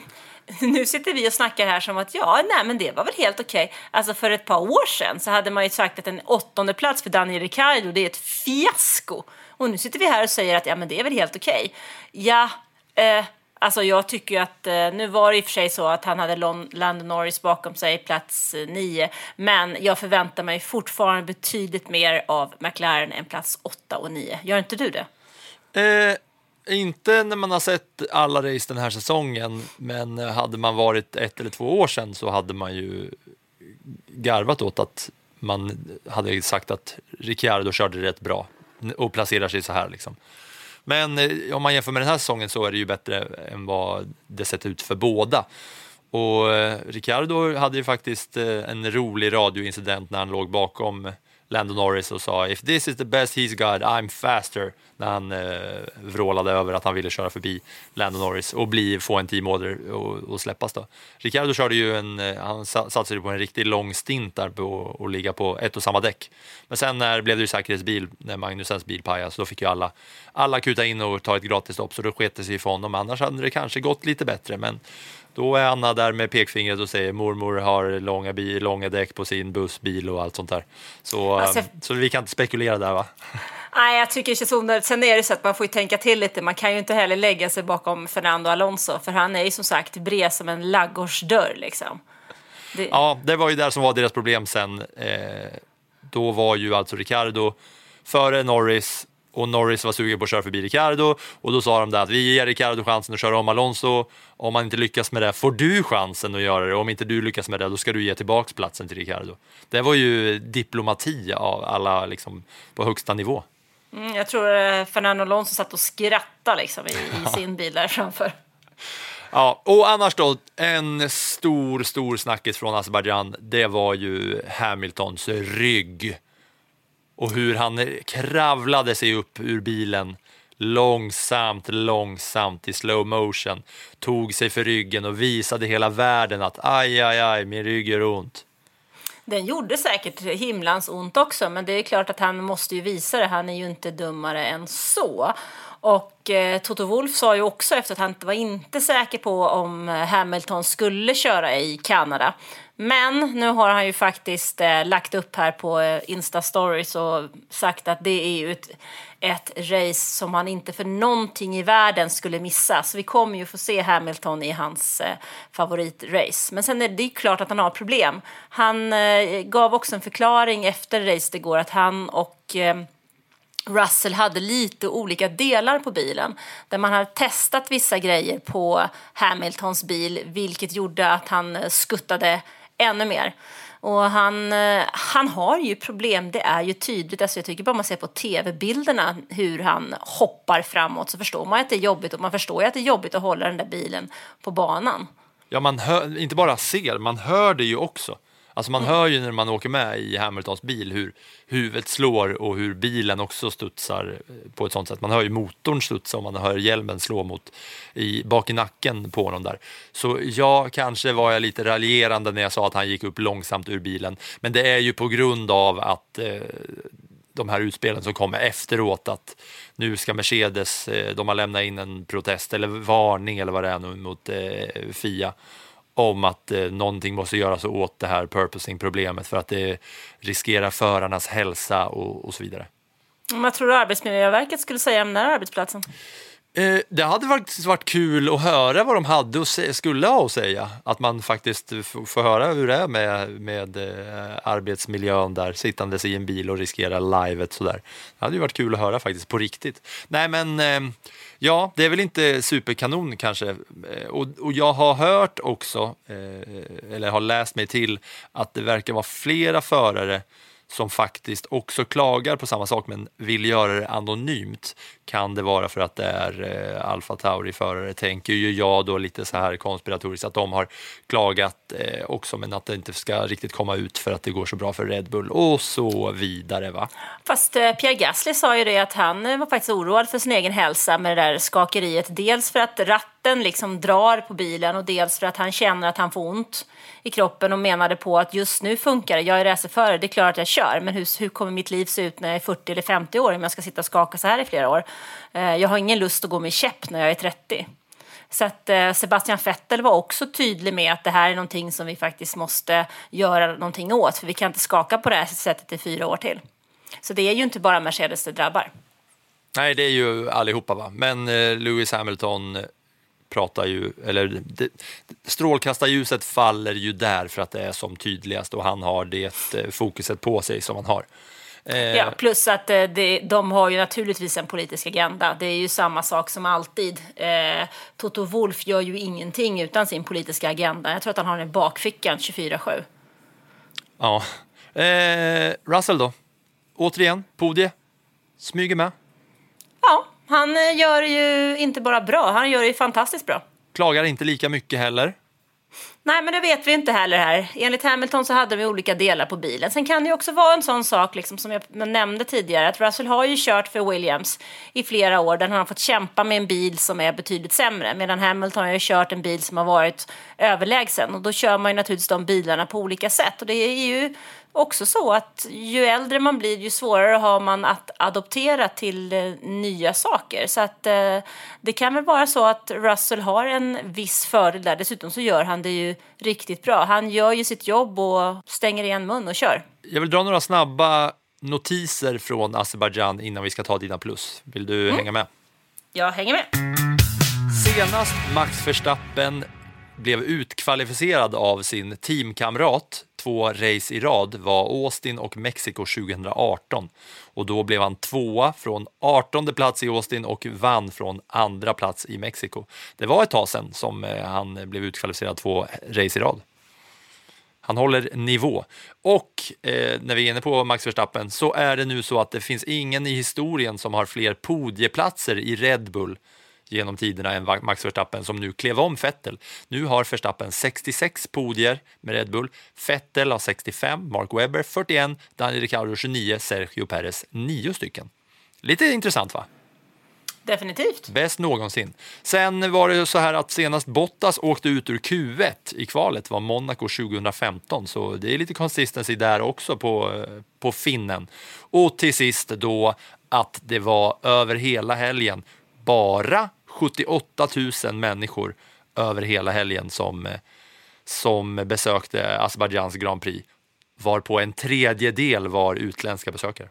nu sitter vi och snackar här som att ja, nej, men det var väl helt okej. Alltså för ett par år sedan så hade man ju sagt att en åttonde plats för Daniel Ricciardo, det är ett fiasko. Och nu sitter vi här och säger att ja, men det är väl helt okej. Ja, eh, alltså jag tycker att eh, nu var det i och för sig så att han hade Landon Norris bakom sig, plats eh, nio. Men jag förväntar mig fortfarande betydligt mer av McLaren än plats åtta och nio. Gör inte du det? Eh, inte när man har sett alla race den här säsongen, men hade man varit ett eller två år sedan så hade man ju garvat åt att man hade sagt att Ricciardo körde rätt bra och placerar sig så här. Liksom. Men eh, om man jämför med den här säsongen så är det ju bättre än vad det sett ut för båda. Och eh, Ricciardo hade ju faktiskt eh, en rolig radioincident när han låg bakom Lando Norris och sa “If this is the best he's got, I'm faster” när han eh, vrålade över att han ville köra förbi Lando Norris och bli, få en team order och, och släppas. Då. Ricciardo körde ju en, eh, han satsade på en riktigt lång stint där på att ligga på ett och samma däck. Men sen när blev det ju säkerhetsbil, när Magnusens bil pajade, så då fick ju alla, alla kuta in och ta ett gratisstopp, så då sket det sig för honom. Annars hade det kanske gått lite bättre, men då är Anna där med pekfingret och säger mormor har långa, bil, långa däck på sin bussbil och allt sånt där. Så, alltså, så vi kan inte spekulera där va? Nej, jag tycker det känns onödigt. Sen är det så att man får tänka till lite. Man kan ju inte heller lägga sig bakom Fernando Alonso, för han är ju som sagt bred som en laggårdsdörr liksom. Det... Ja, det var ju där som var deras problem sen. Eh, då var ju alltså Ricardo före Norris och Norris var sugen på att köra förbi Ricardo och då sa de att vi ger Ricardo chansen att köra om Alonso. Om han inte lyckas med det får du chansen att göra det. Om inte du lyckas med det då ska du ge tillbaks platsen till Ricardo. Det var ju diplomati av alla liksom, på högsta nivå. Mm, jag tror eh, Fernando Alonso satt och skrattade liksom, i, i sin bil där framför. Ja, och annars då, en stor, stor snackis från Azerbajdzjan, det var ju Hamiltons rygg och hur han kravlade sig upp ur bilen långsamt, långsamt i slow motion, tog sig för ryggen och visade hela världen att aj, aj, aj, min rygg gör ont. Den gjorde säkert himlans ont också, men det är klart att han måste ju visa det. Han är ju inte dummare än så. Och eh, Toto Wolff sa ju också efter att han inte var inte säker på om Hamilton skulle köra i Kanada. Men nu har han ju faktiskt eh, lagt upp här på eh, Insta-stories och sagt att det är ju ett, ett race som han inte för någonting i världen skulle missa. Så vi kommer ju få se Hamilton i hans eh, favoritrace. Men sen är det ju klart att han har problem. Han eh, gav också en förklaring efter racet igår att han och eh, Russell hade lite olika delar på bilen där man hade testat vissa grejer på Hamiltons bil vilket gjorde att han eh, skuttade ännu mer. Och han, eh, han har ju problem, det är ju tydligt. Alltså jag tycker bara man ser på tv-bilderna hur han hoppar framåt så förstår man att det är jobbigt och man förstår ju att det är jobbigt att hålla den där bilen på banan. Ja, man hör, inte bara ser, man hör det ju också. Alltså man hör ju när man åker med i Hamiltons bil hur huvudet slår och hur bilen också studsar eh, på ett sånt sätt. Man hör ju motorn studsa och man hör hjälmen slå mot i, bak i nacken på honom där. Så ja, kanske var jag lite raljerande när jag sa att han gick upp långsamt ur bilen. Men det är ju på grund av att eh, de här utspelen som kommer efteråt att nu ska Mercedes, eh, de har lämnat in en protest eller varning eller vad det är nu mot eh, FIA om att eh, någonting måste göras åt det här purposing-problemet för att det riskerar förarnas hälsa och, och så vidare. Vad tror du Arbetsmiljöverket skulle säga om den här arbetsplatsen? Eh, det hade faktiskt varit kul att höra vad de hade och skulle ha att säga. Att man faktiskt får höra hur det är med, med eh, arbetsmiljön där, sittandes i en bil och riskera livet sådär. Det hade ju varit kul att höra faktiskt på riktigt. Nej men eh, ja, det är väl inte superkanon kanske. Eh, och, och jag har hört också, eh, eller har läst mig till, att det verkar vara flera förare som faktiskt också klagar på samma sak men vill göra det anonymt kan det vara för att det är eh, Alfa Tauri-förare, tänker ju jag då lite så här konspiratoriskt, att de har klagat eh, också men att det inte ska riktigt komma ut för att det går så bra för Red Bull och så vidare. va? Fast eh, Pierre Gasly sa ju det att han eh, var faktiskt oroad för sin egen hälsa med det där skakeriet. Dels för att ratten liksom drar på bilen och dels för att han känner att han får ont i kroppen och menade på att just nu funkar det. Jag är racerförare, det är klart att jag kör, men hur, hur kommer mitt liv se ut när jag är 40 eller 50 år om jag ska sitta och skaka så här i flera år? Eh, jag har ingen lust att gå med käpp när jag är 30. Så att eh, Sebastian Vettel var också tydlig med att det här är någonting som vi faktiskt måste göra någonting åt, för vi kan inte skaka på det här sättet i fyra år till. Så det är ju inte bara Mercedes det drabbar. Nej, det är ju allihopa va, men eh, Lewis Hamilton pratar ju, eller det, strålkastarljuset faller ju där för att det är som tydligast och han har det fokuset på sig som han har. Eh, Ja, plus att eh, det, de har ju naturligtvis en politisk agenda. Det är ju samma sak som alltid. Eh, Toto Wolf gör ju ingenting utan sin politiska agenda. Jag tror att han har den i bakfickan 24-7. Ja. Eh, Russell då? Återigen, podie. Smyger med. Ja, han eh, gör det ju inte bara bra, han gör det ju fantastiskt bra. Klagar inte lika mycket heller. Nej, men det vet vi inte heller här. Enligt Hamilton så hade de olika delar på bilen. Sen kan det ju också vara en sån sak, liksom, som jag nämnde tidigare, att Russell har ju kört för Williams i flera år där han har fått kämpa med en bil som är betydligt sämre, medan Hamilton har ju kört en bil som har varit överlägsen. Och då kör man ju naturligtvis de bilarna på olika sätt. Och det är ju också så att ju äldre man blir, ju svårare har man att adoptera till eh, nya saker. Så att eh, det kan väl vara så att Russell har en viss fördel där. Dessutom så gör han det ju riktigt bra. Han gör ju sitt jobb och stänger igen mun och kör. Jag vill dra några snabba notiser från Azerbajdzjan innan vi ska ta dina plus. Vill du hänga med? Jag hänger med. Senast Max Verstappen blev utkvalificerad av sin teamkamrat två race i rad var Austin och Mexiko 2018. Och då blev han tvåa från 18 plats i Austin och vann från andra plats i Mexiko. Det var ett tag sedan som eh, han blev utkvalificerad två race i rad. Han håller nivå. Och eh, när vi är inne på Max Verstappen så är det nu så att det finns ingen i historien som har fler podieplatser i Red Bull genom tiderna än Max Verstappen som nu klev om Vettel. Nu har Verstappen 66 podier med Red Bull, Vettel har 65, Mark Webber 41, Daniel Ricciardo 29, Sergio Perez 9 stycken. Lite intressant va? Definitivt. Bäst någonsin. Sen var det så här att senast Bottas åkte ut ur Q1 i kvalet var Monaco 2015, så det är lite consistency där också på, på finnen. Och till sist då att det var över hela helgen bara 78 000 människor över hela helgen som, som besökte Azerbajdzjans Grand Prix, varpå en tredjedel var utländska besökare.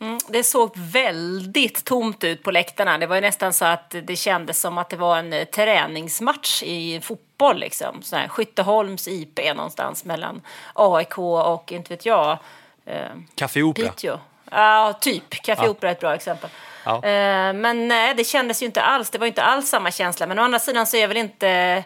Mm, det såg väldigt tomt ut på läktarna. Det var nästan så att det kändes som att det var en eh, träningsmatch i fotboll. Liksom. Sån här Skytteholms IP någonstans mellan AIK och, inte vet jag, eh, Café Opera. Piteå. Ja, typ. Café Ja. Opera är ett bra exempel. Ja. Eh, men nej, det kändes ju inte alls. Det var inte alls samma känsla. Men å andra sidan så är väl inte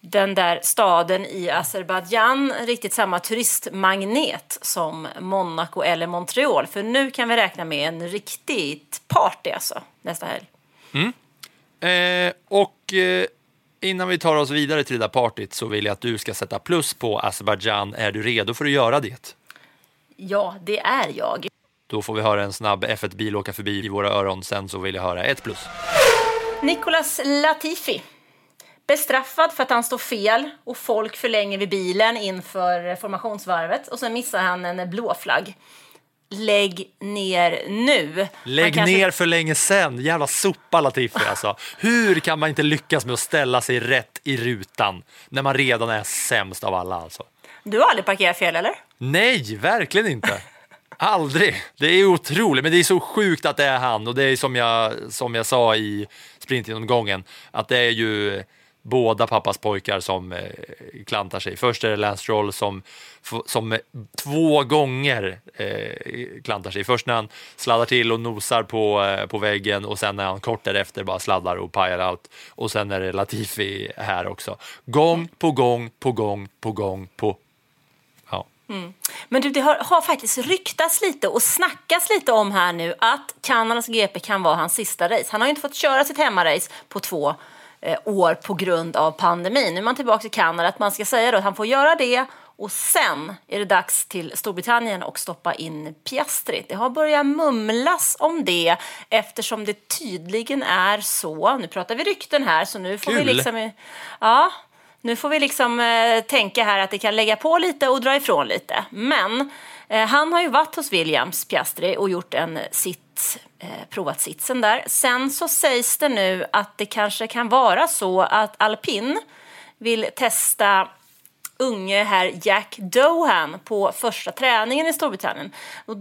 den där staden i Azerbajdzjan riktigt samma turistmagnet som Monaco eller Montreal. För nu kan vi räkna med en riktigt party alltså, nästa helg. Eh, och eh, innan vi tar oss vidare till det där partyt så vill jag att du ska sätta plus på Azerbajdzjan. Är du redo för att göra det? Ja, det är jag. Då får vi höra en snabb F1-bil åka förbi i våra öron. Sen så vill jag höra ett plus. Nicolas Latifi. Bestraffad för att han står fel och folk förlänger vid bilen inför formationsvarvet och sen missar han en blå flagg. Lägg ner nu. Lägg kanske- ner för länge sen. Jävla sopa Latifi alltså. Hur kan man inte lyckas med att ställa sig rätt i rutan när man redan är sämst av alla alltså? Du har aldrig parkerat fel eller? Nej, verkligen inte. Aldrig. Det är otroligt, men det är så sjukt att det är han och det är som jag, som jag sa i sprintgenomgången att det är ju båda pappas pojkar som eh, klantar sig. Först är det Lance Stroll som, f- som eh, två gånger eh, klantar sig. Först när han sladdar till och nosar på, eh, på väggen och sen när han kort därefter bara sladdar och pajar allt. Och sen är det Latifi här också. Gång på gång på gång på gång på... Ja. Men du, det har, har faktiskt ryktats lite och snackats lite om här nu att Kanadas GP kan vara hans sista race. Han har ju inte fått köra sitt hemmarace på två eh, år på grund av pandemin. Nu är man tillbaka till Kanada, att man ska säga att han får göra det och sen är det dags till Storbritannien och stoppa in Piastri. Det har börjat mumlas om det eftersom det tydligen är så. Nu pratar vi rykten här så nu får vi Kul. liksom... Ja, nu får vi liksom eh, tänka här att det kan lägga på lite och dra ifrån lite. Men eh, han har ju varit hos Williams, Piastri, och gjort en sitt, eh, provat sitsen där. Sen så sägs det nu att det kanske kan vara så att Alpin vill testa unge här Jack Dohan på första träningen i Storbritannien. Och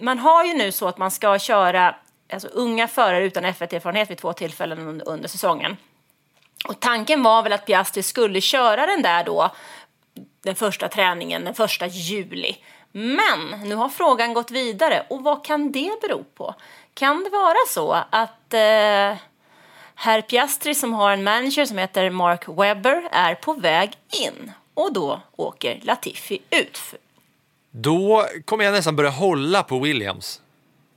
man har ju nu så att man ska köra alltså, unga förare utan F1-erfarenhet vid två tillfällen under, under säsongen. Och tanken var väl att Piastri skulle köra den där då, den första träningen, den första juli. Men nu har frågan gått vidare och vad kan det bero på? Kan det vara så att eh, herr Piastri som har en manager som heter Mark Webber är på väg in och då åker Latifi ut. Då kommer jag nästan börja hålla på Williams.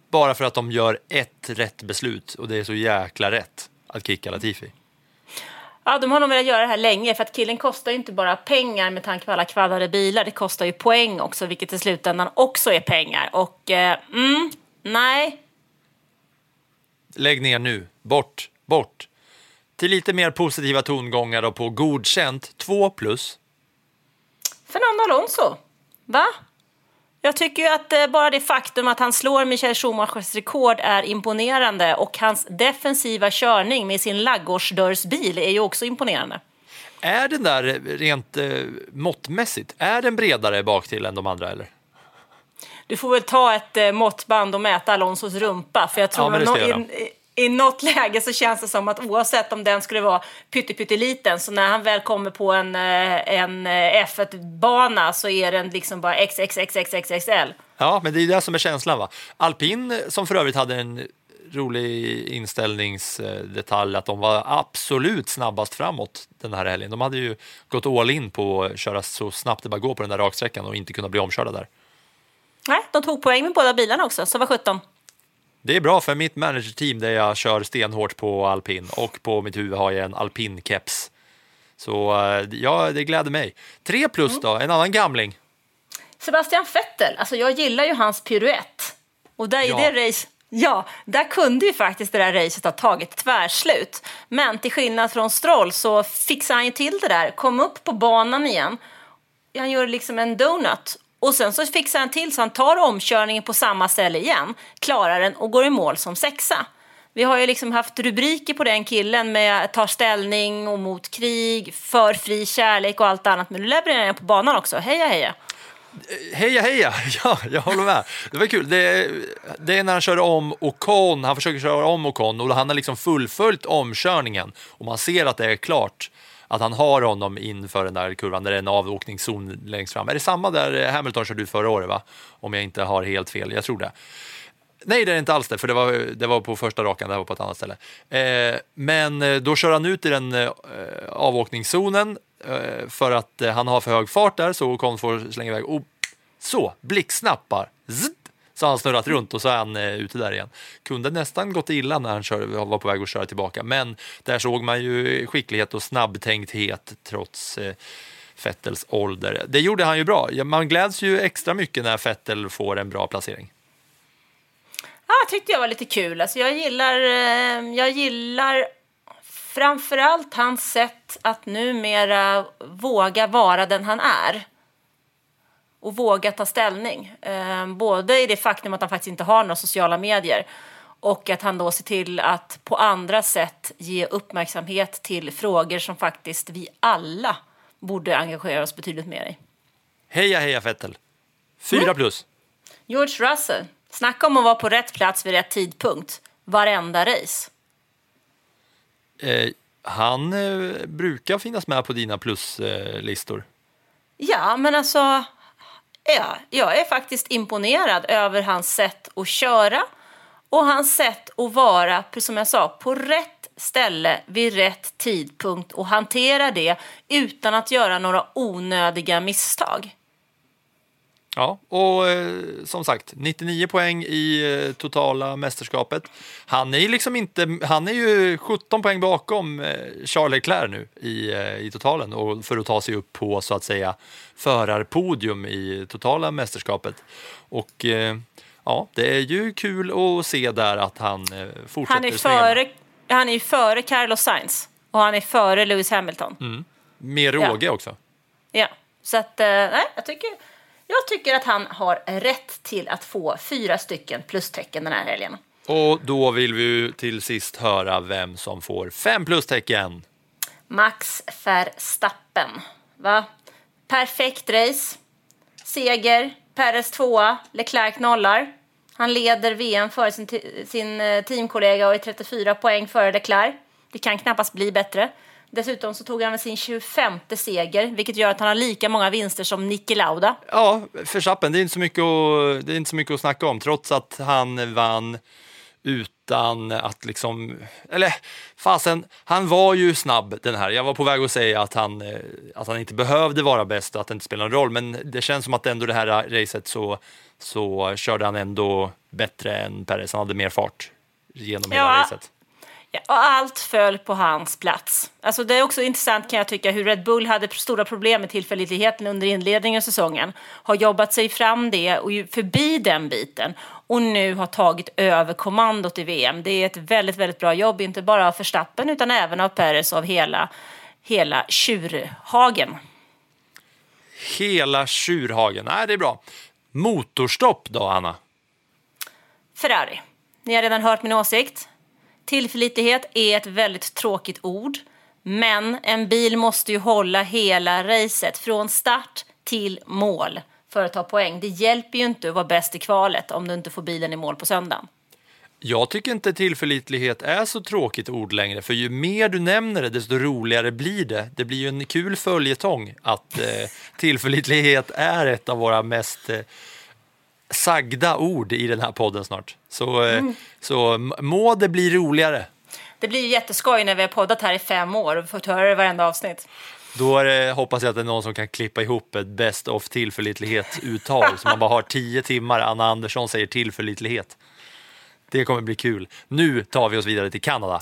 Bara för att de gör ett rätt beslut och det är så jäkla rätt att kicka Latifi. Ja, de har nog velat göra det här länge för att killen kostar ju inte bara pengar med tanke på alla kvallade bilar. Det kostar ju poäng också, vilket i slutändan också är pengar. Och eh, mm, nej, Lägg ner nu. Bort, bort. Till lite mer positiva tongångar och på godkänt 2 plus. Fernando Alonso. Va? Jag tycker ju att eh, bara det faktum att han slår Michael Schumachers rekord är imponerande och hans defensiva körning med sin laggårdsdörrsbil är ju också imponerande. Är den där rent eh, måttmässigt, är den bredare bak till än de andra eller? Du får väl ta ett eh, måttband och mäta Alonsos rumpa för jag tror Ja, nå- i, i något läge så känns det som att oavsett om den skulle vara pytteliten så när han väl kommer på en, eh, en eh, F1-bana så är den liksom bara XXXXXXL. Ja, men det är det som är känslan va. Alpin som för övrigt hade en rolig inställningsdetalj att de var absolut snabbast framåt den här helgen. De hade ju gått all in på att köra så snabbt det bara går på den där raksträckan och inte kunna bli omkörda där. Nej, de tog poäng med båda bilarna också, så var 17. Det är bra för mitt managerteam där jag kör stenhårt på alpin och på mitt huvud har jag en alpin-keps. Så eh, ja, det gläder mig. Tre plus då, en annan gamling. Sebastian Vettel, alltså jag gillar ju hans piruett. Och där i Ja. det race, ja, där kunde ju faktiskt det där racet ha tagit tvärslut. Men till skillnad från Stroll så fixar han ju till det där, kom upp på banan igen. Han gör liksom en donut. Och sen så fixar han till så han tar omkörningen på samma ställe igen, klarar den och går i mål som sexa. Vi har ju liksom haft rubriker på den killen med tar ställning och mot krig, för fri kärlek och allt annat. Men nu levererar han på banan också. Heja heja! Heja heja! Ja, jag håller med. Det var kul. Det är, det är när han kör om Ocon, han försöker köra om Ocon och han har liksom fullföljt omkörningen och man ser att det är klart att han har honom inför den där kurvan där det är en avåkningszon längst fram. Är det samma där eh, Hamilton körde ut förra året va? Om jag inte har helt fel, jag tror det. Nej, det är inte alls det, för det var, det var på första rakan, det här var på ett annat ställe. Eh, men eh, då kör han ut i den eh, avåkningszonen eh, för att eh, han har för hög fart där, så Ocon får slänga iväg. Och så, blixtsnappar. Zzz! Så har han snurrat runt och så är han eh, ute där igen. Kunde nästan gått illa när han kör, var på väg att köra tillbaka, men där såg man ju skicklighet och snabbtänkthet trots eh, Fettels ålder. Det gjorde han ju bra. Man gläds ju extra mycket när Fettel får en bra placering. Ja, tyckte jag var lite kul. Alltså jag gillar, eh, jag gillar framförallt hans sätt att numera våga vara den han är. Och våga ta ställning. Eh, både i det faktum att han faktiskt inte har några sociala medier och att han då ser till att på andra sätt ge uppmärksamhet till frågor som faktiskt vi alla borde engagera oss betydligt mer i. Heja heja Fettel! Fyra plus. George Russell, snacka om att vara på rätt plats vid rätt tidpunkt. Varenda race. Eh, han eh, brukar finnas med på dina pluslistor. Ja, men alltså... Ja, jag är faktiskt imponerad över hans sätt att köra och hans sätt att vara, som jag sa, på rätt ställe vid rätt tidpunkt och hantera det utan att göra några onödiga misstag. Ja, och eh, som sagt, 99 poäng i eh, totala mästerskapet. Han är liksom inte, han är ju 17 poäng bakom eh, Charles Leclerc nu i, eh, i totalen och för att ta sig upp på så att säga förarpodium i totala mästerskapet. Och eh, ja, det är ju kul att se där att han eh, fortsätter Han är, före, han är ju före Carlos Sainz och han är före Lewis Hamilton. med råge också. Ja, så att, nej, jag tycker, jag tycker att han har rätt till att få fyra stycken plustecken den här helgen. Och då vill vi ju till sist höra vem som får fem plustecken. Max Verstappen. Va? Perfekt race. Seger. Perez tvåa. Leclerc nollar. Han leder VM före sin, sin eh, teamkollega och är 34 poäng före Leclerc. Det kan knappast bli bättre. Dessutom så tog han sin 25 seger, vilket gör att han har lika många vinster som Niki Lauda. Ja, Verstappen, det är inte så mycket att, det är inte så mycket att snacka om, trots att han vann utan att liksom, eller fasen, han var ju snabb den här. Jag var på väg att säga att han, eh, att han inte behövde vara bäst och att det inte spelar någon roll, men det känns som att ändå det här racet så, så körde han ändå bättre än Perez. Han hade mer fart genom hela Ja. racet. Ja, och allt föll på hans plats. Alltså det är också intressant kan jag tycka hur Red Bull hade stora problem med tillförlitligheten under inledningen av säsongen. Har jobbat sig fram det och förbi den biten och nu har tagit över kommandot i VM. Det är ett väldigt, väldigt bra jobb, inte bara av Verstappen utan även av Perez av hela, hela tjurhagen. Hela tjurhagen, nej det är bra. Motorstopp då, Anna? Ferrari. Ni har redan hört min åsikt. Tillförlitlighet är ett väldigt tråkigt ord. Men en bil måste ju hålla hela racet från start till mål för att ta poäng. Det hjälper ju inte att vara bäst i kvalet om du inte får bilen i mål på söndagen. Jag tycker inte tillförlitlighet är så tråkigt ord längre, för ju mer du nämner det, desto roligare blir det. Det blir ju en kul följetong att eh, tillförlitlighet är ett av våra mest eh, sagda ord i den här podden snart. Så, eh, så m- må det bli roligare. Det blir jätteskoj när vi har poddat här i fem år och fått höra det i varenda avsnitt. Då det, hoppas jag att det är någon som kan klippa ihop ett best of tillförlitlighet-uttal så man bara har tio timmar Anna Andersson säger tillförlitlighet. Det kommer bli kul. Nu tar vi oss vidare till Kanada.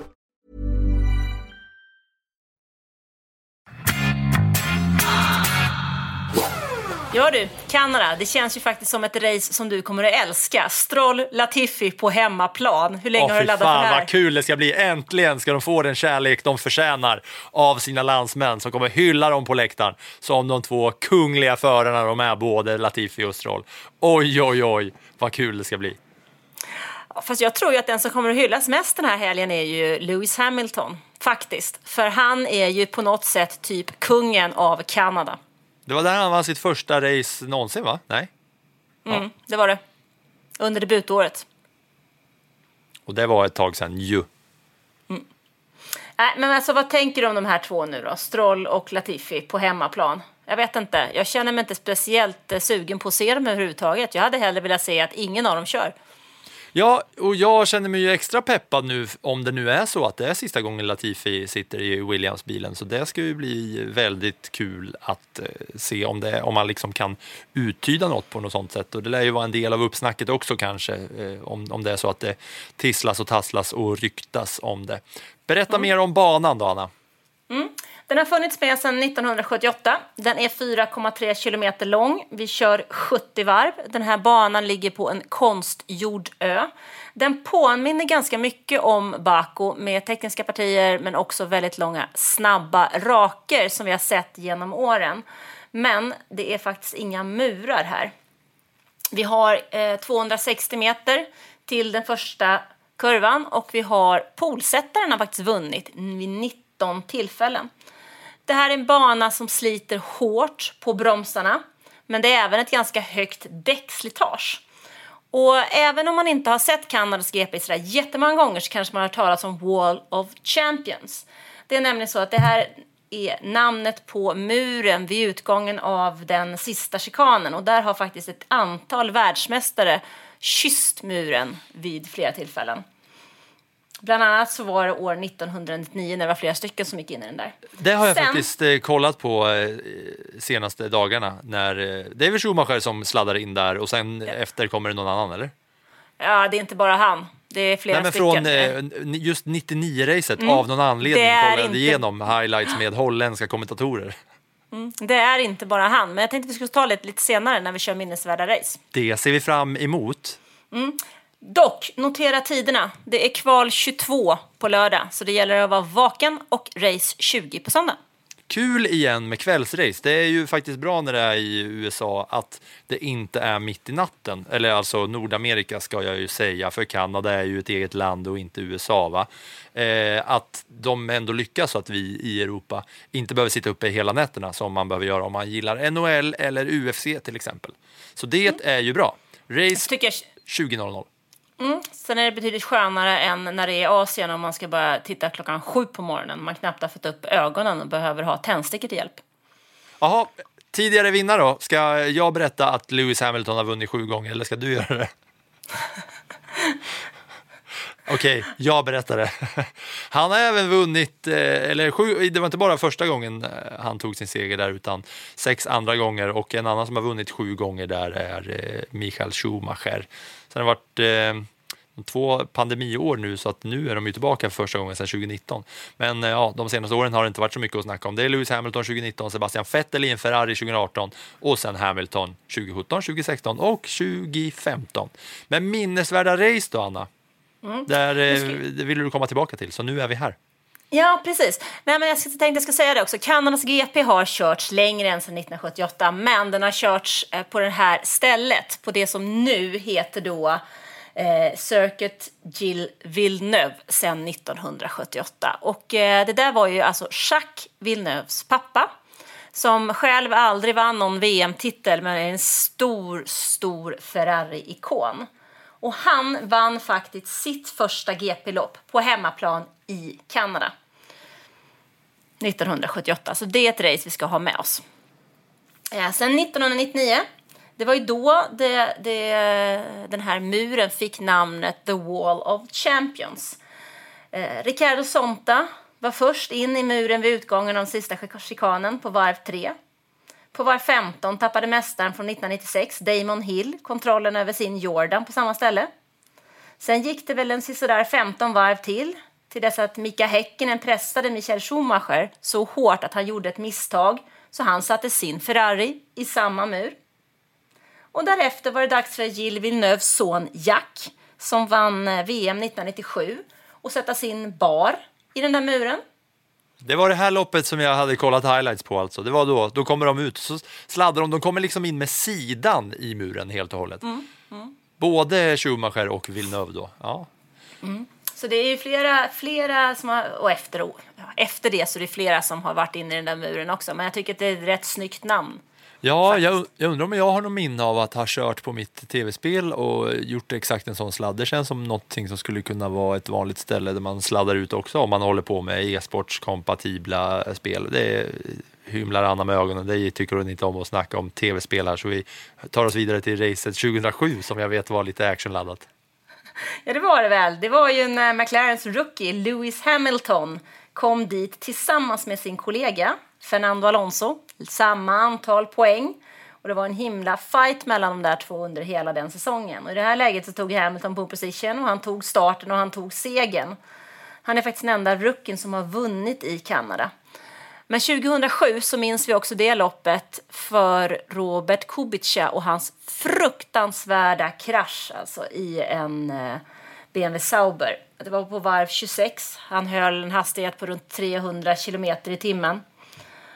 Ja du, Kanada, det känns ju faktiskt som ett race som du kommer att älska. Stroll Latifi på hemmaplan. Hur länge Åh, har du laddat för fan det här? vad kul det ska bli. Äntligen ska de få den kärlek de förtjänar av sina landsmän som kommer hylla dem på läktaren som de två kungliga förarna de är, både Latifi och Stroll. Oj, oj, oj, vad kul det ska bli. Fast jag tror ju att den som kommer att hyllas mest den här helgen är ju Lewis Hamilton. Faktiskt. För han är ju på något sätt typ kungen av Kanada. Det var där han vann sitt första race någonsin, va? Nej? Mm, det var det. Under debutåret. Och det var ett tag sedan ju. Nej, men alltså vad tänker du om de här två nu då? Stroll och Latifi på hemmaplan? Jag vet inte. Jag känner mig inte speciellt eh, sugen på att se dem överhuvudtaget. Jag hade hellre velat se att ingen av dem kör. Ja, och jag känner mig ju extra peppad nu om det nu är så att det är sista gången Latifi sitter i Williams-bilen. Så det ska ju bli väldigt kul att eh, se om, det, om man liksom kan uttyda något på något sånt sätt. Och det lär ju vara en del av uppsnacket också kanske, eh, om, om det är så att det tisslas och tasslas och ryktas om det. Berätta mer om banan då, Anna. Den har funnits med sedan 1978. Den är 4,3 kilometer lång. Vi kör 70 varv. Den här banan ligger på en konstgjord ö. Den påminner ganska mycket om Baku med tekniska partier men också väldigt långa snabba raker som vi har sett genom åren. Men det är faktiskt inga murar här. Vi har eh, 260 meter till den första kurvan och vi har polsättaren har faktiskt vunnit vid 19 tillfällen. Det här är en bana som sliter hårt på bromsarna men det är även ett ganska högt däckslitage. Och även om man inte har sett Kanadas GP sådär jättemånga gånger så kanske man har hört talas om Wall of Champions. Det är nämligen så att det här är namnet på muren vid utgången av den sista chikanen och där har faktiskt ett antal världsmästare kysst muren vid flera tillfällen. Bland annat så var det år 1999 när det var flera stycken som gick in i den där. Det har jag Sen- faktiskt eh, kollat på eh, senaste dagarna när eh, det är väl Schumacher som sladdar in där och sen efter kommer det någon annan, eller? Ja, det är inte bara han. Det är flera Nej, men stycken. från eh, just 99-racet av någon anledning Mm. Kollade inte- igenom highlights med holländska kommentatorer. Det är inte bara han, men jag tänkte vi skulle ta lite, lite senare när vi kör minnesvärda race. Det ser vi fram emot. Dock, notera tiderna. Det är kval 22 på lördag, så det gäller att vara vaken och race 20 på söndag. Kul igen med kvällsrace. Det är ju faktiskt bra när det är i USA att det inte är mitt i natten. Eller alltså Nordamerika ska jag ju säga, för Kanada är ju ett eget land och inte USA. Va? Eh, att de ändå lyckas så att vi i Europa inte behöver sitta uppe hela nätterna som man behöver göra om man gillar NHL eller UFC till exempel. Så det är ju bra. Race Tycker jag, 20.00. sen är det betydligt skönare än när det är Asien om man ska börja titta klockan sju på morgonen. Man knappt har fått upp ögonen och behöver ha tändstickor till hjälp. Jaha, tidigare vinnare då? Ska jag berätta att Lewis Hamilton har vunnit sju gånger eller ska du göra det? Okej, jag berättar det. Han har även vunnit, eh, eller sju, det var inte bara första gången eh, han tog sin seger där utan sex andra gånger och en annan som har vunnit sju gånger där är eh, Michael Schumacher. Sen har det varit eh, två pandemiår nu så att nu är de ju tillbaka för första gången sedan 2019. Men eh, ja, de senaste åren har det inte varit så mycket att snacka om. Det är Lewis Hamilton 2019, Sebastian Vettel i en Ferrari 2018 och sen Hamilton 2017, 2016 och 2015. Men minnesvärda race då, Anna? Där eh, det ville du komma tillbaka till, så nu är vi här. Ja, precis. Nej, men jag tänkte jag ska säga det också. Kanadas GP har körts längre än sedan 1978, men den har körts eh, på det här stället, på det som nu heter då eh, Circuit Gilles Villeneuve sedan 1978. Och eh, det där var ju alltså Jacques Villeneuves pappa som själv aldrig vann någon VM-titel men är en stor, stor Ferrari-ikon. Och han vann faktiskt sitt första GP-lopp på hemmaplan i Kanada. 1978, så det är ett race vi ska ha med oss. Eh, sen 1999, det var ju då det, det, den här muren fick namnet The Wall of Champions. Eh, Ricardo Sonta var först in i muren vid utgången av den sista chikanen på varv 3. På varv 15 tappade mästaren från 1996, Damon Hill, kontrollen över sin Jordan på samma ställe. Sen gick det väl en sisådär 15 varv till till dess att Mika Häkkinen pressade Michael Schumacher så hårt att han gjorde ett misstag så han satte sin Ferrari i samma mur. Och därefter var det dags för Gilles Villeneuves son Jack som vann eh, VM 1997 och sätta sin bar i den där muren. Det var det här loppet som jag hade kollat highlights på alltså. Det var då, då kommer de ut, så sladdar de, de kommer liksom in med sidan i muren helt och hållet. Både Schumacher och Villeneuve då. Ja. Så det är ju flera, flera som har, och efter, ja, efter det så är det flera som har varit inne i den där muren också. Men jag tycker att det är ett rätt snyggt namn. Ja, jag, jag undrar om jag har någon minne av att ha kört på mitt tv-spel och gjort exakt en sån sladd. Det känns som någonting som skulle kunna vara ett vanligt ställe där man sladdar ut också om man håller på med e-sportskompatibla spel. Det hymlar Anna med ögonen. Det tycker hon inte om att snacka om tv-spel här, så vi tar oss vidare till racet 2007 som jag vet var lite actionladdat. Ja, det var det väl. Det var ju när McLarens rookie Lewis Hamilton kom dit tillsammans med sin kollega Fernando Alonso. Samma antal poäng. Och det var en himla fight mellan de där två under hela den säsongen. Och i det här läget så tog Hamilton på position och han tog starten och han tog segern. Han är faktiskt den enda rookien som har vunnit i Kanada. Men 2007 så minns vi också det loppet för Robert Kubica och hans fruktansvärda krasch alltså i en eh, BMW Sauber. Det var på varv 26. Han höll en hastighet på runt 300 kilometer i timmen.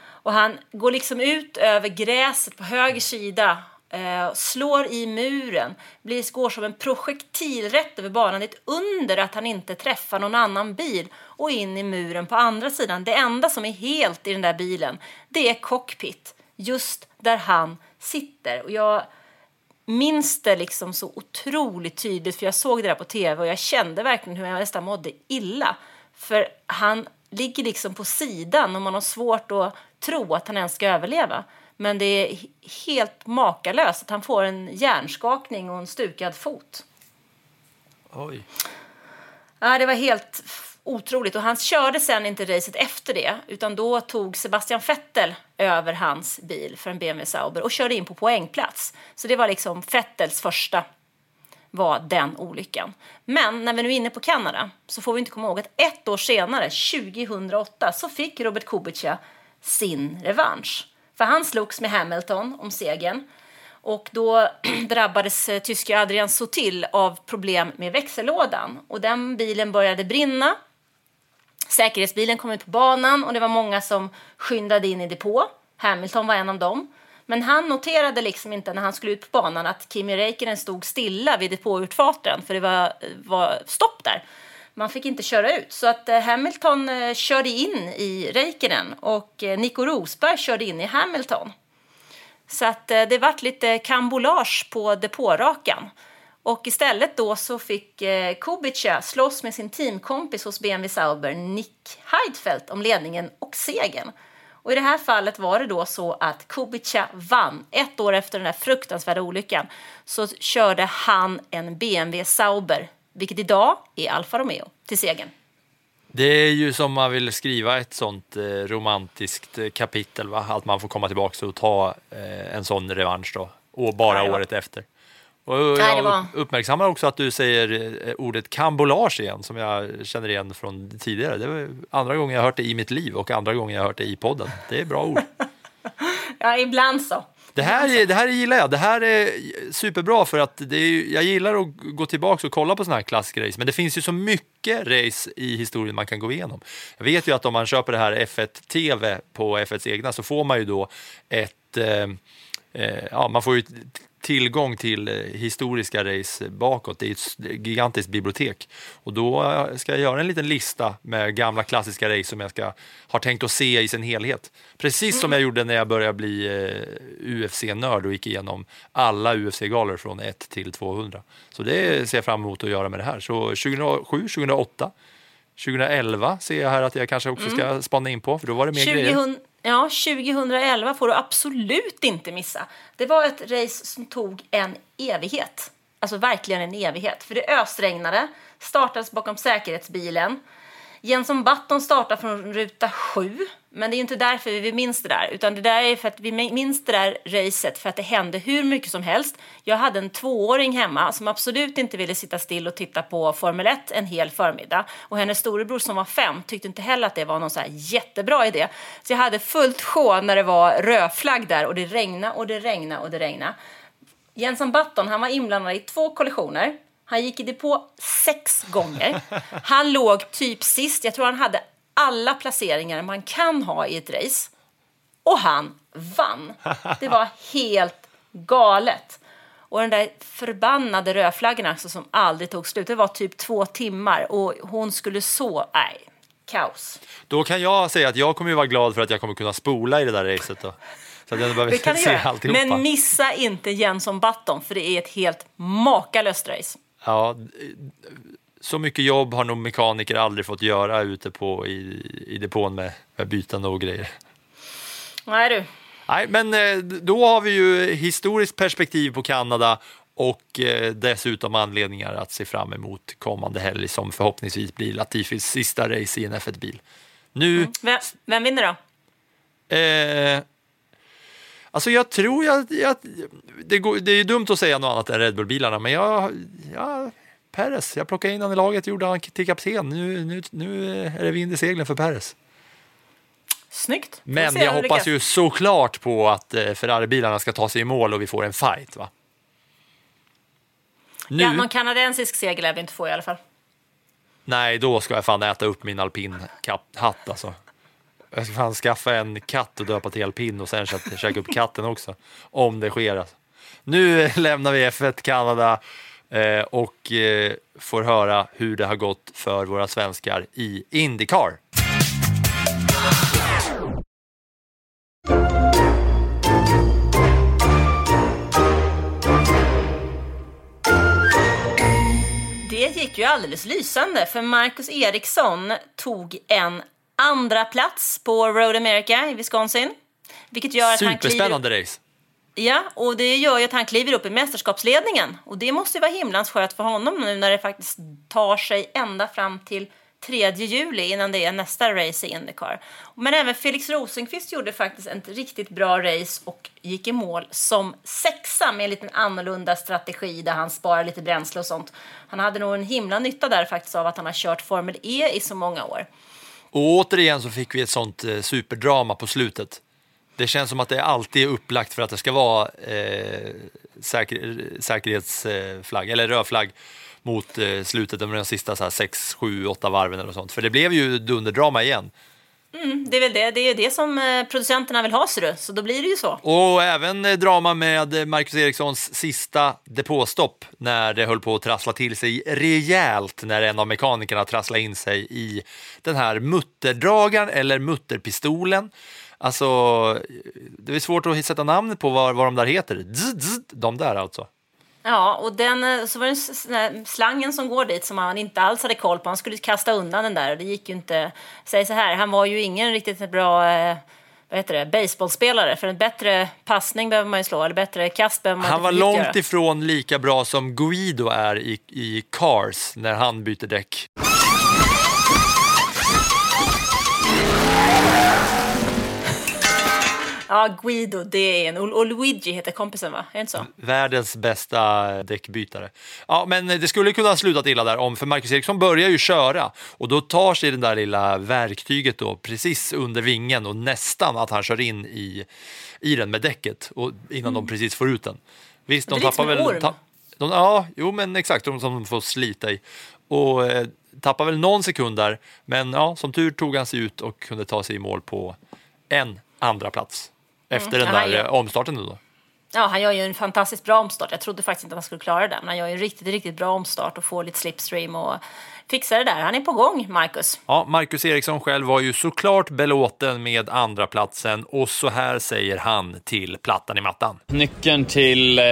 Och han går liksom ut över gräset på höger sida, eh, slår i muren, blir, går som en projektil rätt över banan. Det är ett under att han inte träffar någon annan bil och in i muren på andra sidan. Det enda som är helt i den där bilen, det är cockpit, just där han sitter. Och jag minns det liksom så otroligt tydligt, för jag såg det där på tv och jag kände verkligen hur jag nästan mådde illa. För han ligger liksom på sidan och man har svårt att tro att han ens ska överleva. Men det är helt makalöst att han får en hjärnskakning och en stukad fot. Oj. Ja, det var helt otroligt. Och han körde sen inte racet efter det, utan då tog Sebastian Vettel över hans bil för en BMW Sauber och körde in på poängplats. Så det var liksom Vettels första var den olyckan. Men när vi nu är inne på Kanada så får vi inte komma ihåg att ett år senare, 2008, så fick Robert Kubica sin revansch. För han slogs med Hamilton om segern. Och då drabbades eh, tyske Adrian Sotil av problem med växellådan. Och den bilen började brinna. Säkerhetsbilen kom ut på banan och det var många som skyndade in i depå. Hamilton var en av dem. Men han noterade liksom inte när han skulle ut på banan att Kimi Räikkönen stod stilla vid depåutfarten för det var, eh, var stopp där. Man fick inte köra ut. Så att eh, Hamilton eh, körde in i Räikkönen och eh, Nico Rosberg körde in i Hamilton. Så att det vart lite kambolage på depårakan. Och istället då så fick Kubica slåss med sin teamkompis hos BMW Sauber, Nick Heidfeldt om ledningen och segern. Och i det här fallet var det då så att Kubica vann. Ett år efter den där fruktansvärda olyckan så körde han en BMW Sauber, vilket idag är Alfa Romeo, till segern. Det är ju som man vill skriva ett sånt eh, romantiskt eh, kapitel, va? att man får komma tillbaka och ta eh, en sån revansch då, och bara Ja, året efter. Och jag uppmärksammar också att du säger ordet kambolage igen, som jag känner igen från tidigare. Det var andra gången jag hört det i mitt liv och andra gången jag hört det i podden. Det är bra ord. Ja, ibland så. Det här, det här gillar jag. Det här är superbra för att det är, jag gillar att gå tillbaka och kolla på sådana här klassiska race. Men det finns ju så mycket race i historien man kan gå igenom. Jag vet ju att om man köper det här F1 TV på F1s egna så får man ju då ett... Eh, eh, ja, man får ju tillgång till eh, historiska race bakåt. Det är ett gigantiskt bibliotek. Och då eh, ska jag göra en liten lista med gamla klassiska race som jag ska, har tänkt att se i sin helhet. Precis som jag gjorde när jag började bli eh, UFC-nörd och gick igenom alla UFC-galor från 1 till 200. Så det ser jag fram emot att göra med det här. Så 2007, 2008, 2011 ser jag här att jag kanske också ska spana in på, för då var det mer grejer. Ja, 2011 får du absolut inte missa. Det var ett race som tog en evighet. Alltså verkligen en evighet. För det ösregnade, startades bakom säkerhetsbilen. Jenson Button startar från ruta 7. Men det är inte därför vi minns det där. Utan det där är för att vi minns det där racet för att det hände hur mycket som helst. Jag hade en tvååring hemma som absolut inte ville sitta still och titta på Formel 1 en hel förmiddag. Och hennes storebror som var fem tyckte inte heller att det var någon så här jättebra idé. Så jag hade fullt sjå när det var rödflagg där och det regnade och det regnade och det regnade. Jenson Button han var inblandad i två kollisioner. Han gick i depå sex gånger. Han låg typ sist. Jag tror han hade alla placeringar man kan ha i ett race. Och han vann. Det var helt galet. Och den där förbannade rödflaggan alltså, som aldrig tog slut. Det var typ två timmar och hon skulle så... Nej, kaos. Då kan jag säga att jag kommer ju vara glad för att jag kommer kunna spola i det där racet då. Så att jag behöver Det kan se alltihopa. Men missa inte Jenson Button för det är ett helt makalöst race. Ja, så mycket jobb har nog mekaniker aldrig fått göra ute på i, i depån med, med bytande och grejer. Nej du. Nej, men eh, då har vi ju historiskt perspektiv på Kanada och eh, dessutom anledningar att se fram emot kommande helg som förhoppningsvis blir Latifis sista race i en F1-bil. Nu, Vem, vem vinner då? eh, alltså jag tror jag, jag det, går, det är dumt att säga något annat än Red Bull-bilarna, men jag, jag Perez, jag plockade in honom i laget, gjorde han till kapten. Nu, nu, nu är det vind i seglen för Perez. Snyggt. Men jag hoppas ju såklart på att eh, Ferrari-bilarna ska ta sig i mål och vi får en fight. Va? Nu, Ja, någon kanadensisk seger lär vi inte få i alla fall. nej, då ska jag fan äta upp min alpin-hatt alltså. Jag ska fan skaffa en katt och döpa till alpin och sen käka upp katten också. Om det sker. Alltså. Nu lämnar vi F1 Kanada och eh, får höra hur det har gått för våra svenskar i Indycar. Det gick ju alldeles lysande för Marcus Eriksson tog en andra plats på Road America i Wisconsin. Vilket gör att han kliver, Superspännande race ja, och det gör ju att han kliver upp i mästerskapsledningen. Och det måste ju vara himlans skönt för honom nu när det faktiskt tar sig ända fram till 3 juli innan det är nästa race i Indycar. Men även Felix Rosenqvist gjorde faktiskt ett riktigt bra race och gick i mål som sexa med en liten annorlunda strategi där han sparar lite bränsle och sånt. Han hade nog en himla nytta där faktiskt av att han har kört Formel E i så många år. Och återigen så fick vi ett sånt eh, superdrama på slutet. Det känns som att det alltid är upplagt för att det ska vara eh, säker, säkerhetsflagg, eller röd flagg mot eh, slutet av de sista så här, 6, 7, 8 varven eller sånt. För det blev ju dunderdrama igen. Det är väl det, det, är det som eh, producenterna vill ha, ser. Så då blir det ju så. Och även eh, drama med eh, Marcus Erikssons sista depåstopp när det höll på att trassla till sig rejält när en av mekanikerna trasslade in sig i den här mutterdragaren eller mutterpistolen. Alltså, det är svårt att sätta namnet på vad, vad de där heter. Zzz, zzz, de där alltså. Ja, och den, eh, så var det slangen som går dit som han inte alls hade koll på. Han skulle kasta undan den där och det gick ju inte. Säg så här, han var ju ingen riktigt bra eh, vad heter det, baseballspelare. För en bättre passning behöver man ju slå, eller bättre kast behöver man Han var långt göra. ifrån lika bra som Guido är i, i Cars när han byter däck. Ja, Guido, det är en. Och Luigi heter kompisen, va? Är det inte så? Världens bästa däckbytare. Ja, men det skulle kunna ha slutat illa där om, för Marcus Eriksson börjar ju köra och då tar sig den där lilla verktyget då precis under vingen och nästan att han kör in i, i den med däcket och, innan de precis får ut den. Visst, de Mm. Det tappar som en väl... Ta, de, ja, jo men exakt, de som får slita i. Och eh, tappar väl någon sekund där, men ja, som tur tog han sig ut och kunde ta sig i mål på en andra plats efter den Mm. Ja, han där gör- eh, omstarten då. Ja, han gör ju en fantastiskt bra omstart. Jag trodde faktiskt inte att han skulle klara det, men han gör ju en riktigt, riktigt bra omstart och får lite slipstream och fixar det där. Han är på gång, Marcus. Ja, Marcus Eriksson själv var ju såklart belåten med andra platsen och så här säger han till plattan i mattan. Nyckeln till, eh,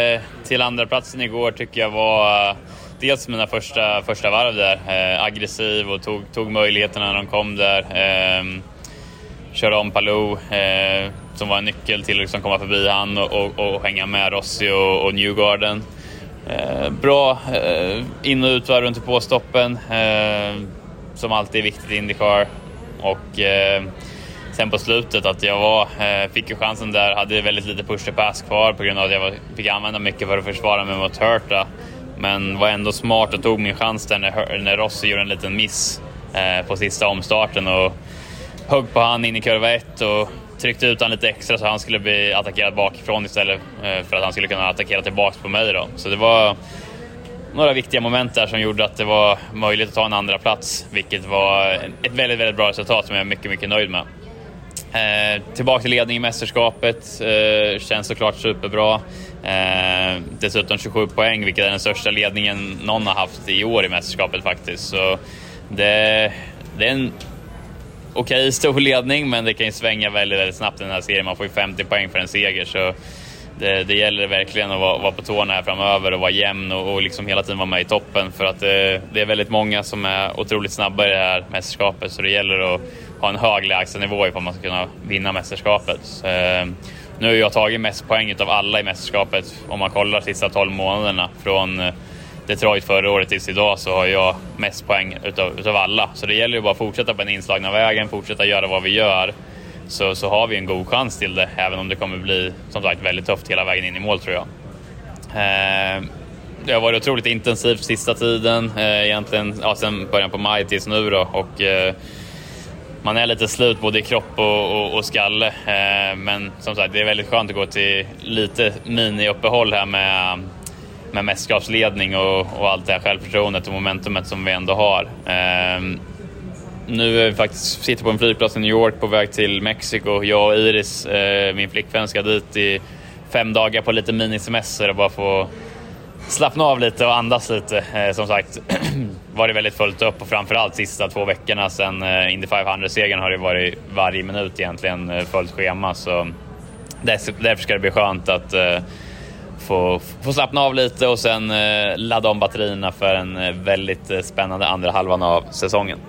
till andra platsen igår tycker jag var eh, dels mina första, första varv där. Eh, aggressiv och tog, tog möjligheterna när de kom där. Eh, köra om Palou eh, som var en nyckel till att liksom komma förbi han och, och, och hänga med Rossi och, och Newgarden. Eh, bra eh, in och utvarv runt på stoppen eh, som alltid är viktigt i Indycar. Och eh, sen på slutet att jag var, eh, fick ju chansen där, hade väldigt lite push to pass kvar på grund av att jag var, fick använda mycket för att försvara mig mot Hurta. Men var ändå smart och tog min chans där när, när Rossi gjorde en liten miss eh, på sista omstarten och högg på han in i kurva 1 och tryckte ut han lite extra så han skulle bli attackerad bakifrån istället eh, för att han skulle kunna attackera tillbaks på mig. Då. Så det var några viktiga moment där som gjorde att det var möjligt att ta en andra plats, vilket var ett väldigt, väldigt bra resultat som jag är mycket, mycket nöjd med. Eh, tillbaka till ledning i mästerskapet eh, känns såklart superbra. Eh, dessutom 27 poäng, vilket är den största ledningen någon har haft i år i mästerskapet faktiskt. Så det, det är en okej okay, stor ledning, men det kan ju svänga väldigt, väldigt snabbt i den här serien. Man får ju 50 poäng för en seger, så det, det gäller verkligen att vara, vara, på tårna här framöver och vara jämn och, och liksom hela tiden vara med i toppen. För att det, det, är väldigt många som är otroligt snabba i det här mästerskapet, så det gäller att ha en hög lägstanivå ifall man ska kunna vinna mästerskapet. Så, eh, nu har jag tagit mest poäng av alla i mästerskapet om man kollar de sista 12 månaderna. Från eh, Detroit förra året tills idag så har jag mest poäng utav, utav alla. Så det gäller ju bara att fortsätta på den inslagna vägen, fortsätta göra vad vi gör. Så, så har vi en god chans till det, även om det kommer bli som sagt väldigt tufft hela vägen in i mål tror jag. Eh, det har varit otroligt intensivt sista tiden, eh, egentligen ja, sen början på maj tills nu då. Och, eh, man är lite slut både i kropp och, och, och skalle. Eh, men som sagt, det är väldigt skönt att gå till lite mini-uppehåll här med, med mästerskapsledning och, och allt det här självförtroendet och momentumet som vi ändå har. Eh, nu är vi faktiskt sitter på en flygplats i New York på väg till Mexiko. Jag och Iris, eh, min flickvän, ska dit i fem dagar på lite minisemester och bara få slappna av lite och andas lite. Eh, som sagt, var det väldigt fullt upp och framförallt sista två veckorna sen eh, Indy 500-segern har det varit varje minut egentligen eh, fullt schema. Så därför ska det bli skönt att eh, få, få slappna av lite och sen eh, ladda om batterierna för en eh, väldigt eh, spännande andra halvan av säsongen.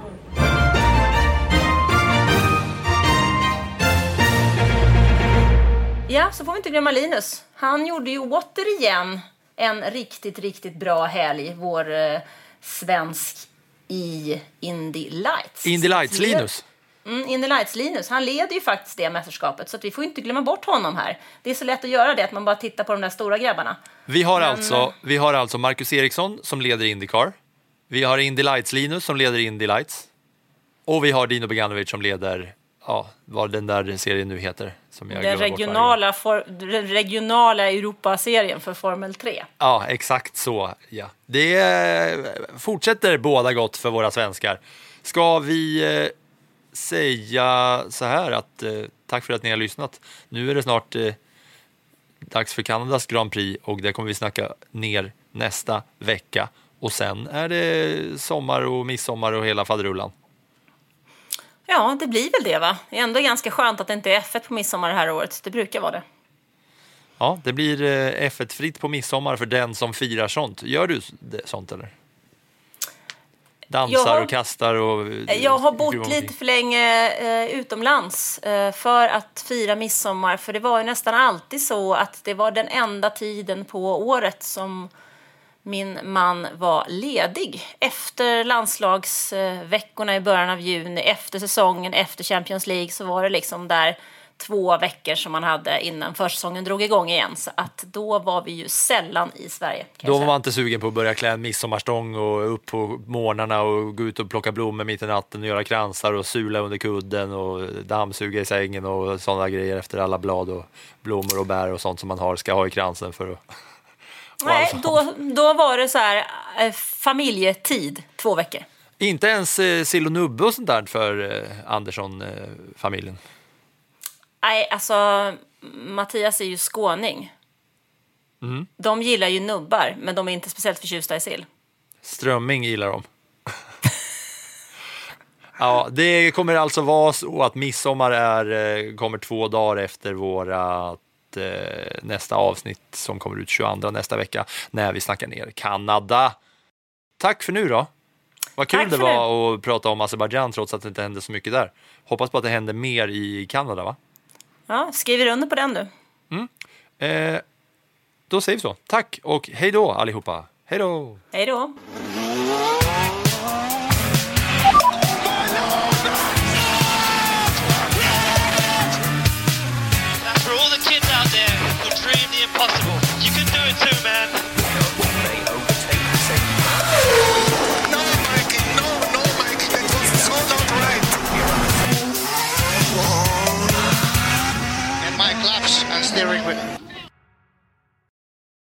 Ja, så får vi inte glömma Linus. Han gjorde ju återigen en riktigt, riktigt bra helg, vår eh, svensk i Indy Lights. Indy Lights, Linus. Mm, Indy Lights Linus, han leder ju faktiskt det mästerskapet så vi får inte glömma bort honom här. Det är så lätt att göra det, att man bara tittar på de där stora grabbarna. Vi har, Men, alltså, vi har alltså Marcus Eriksson som leder Indycar. Vi har Indy Lights Linus som leder Indy Lights. Och vi har Dino Beganovic som leder ja, vad den där serien nu heter. Som jag den regionala, for, regionala Europaserien för Formel 3. Ja, exakt så. Ja. Det eh, fortsätter båda gott för våra svenskar. Ska vi eh, säga så här att eh, tack för att ni har lyssnat. Nu är det snart eh, dags för Kanadas Grand Prix och det kommer vi snacka ner nästa vecka. Och sen är det sommar och midsommar och hela faderullan. Ja, det blir väl det va? Det är ändå ganska skönt att det inte är F1 på midsommar det här året. Det brukar vara det. Ja, det blir eh, F1-fritt på midsommar för den som firar sånt. Gör du sånt eller? Dansar har, och kastar och... Eh, jag har bott lite för länge eh, utomlands eh, för att fira midsommar. För det var ju nästan alltid så att det var den enda tiden på året som min man var ledig efter landslagsveckorna i början av juni, efter säsongen, efter Champions League så var det liksom där två veckor som man hade innan försäsongen drog igång igen. Så att då var vi ju sällan i Sverige. Då var man inte sugen på att börja klä en midsommarstång och upp på morgnarna och gå ut och plocka blommor mitt i natten och göra kransar och sula under kudden och dammsuga i sängen och sådana grejer efter alla blad och blommor och bär och sånt som man har, ska ha i kransen för att Nej, då, då var det så här eh, familjetid, två veckor. Inte ens eh, sill och nubbe och sånt där för eh, Andersson-familjen? Eh, Nej, alltså Mattias är ju skåning. Mm. De gillar ju nubbar, men de är inte speciellt förtjusta i sill. Strömming gillar de. ja, det kommer alltså vara så att midsommar är, eh, kommer två dagar efter våra eh, nästa avsnitt som kommer ut 22 nästa vecka när vi snackar ner Kanada. Tack för nu då. Vad kul det var att prata om Azerbajdzjan trots att det inte hände så mycket där. Hoppas på att det händer mer i Kanada va? Ja, skriver under på den du. Eh, då säger vi så. Tack och hej då allihopa. Hej då! Hej då.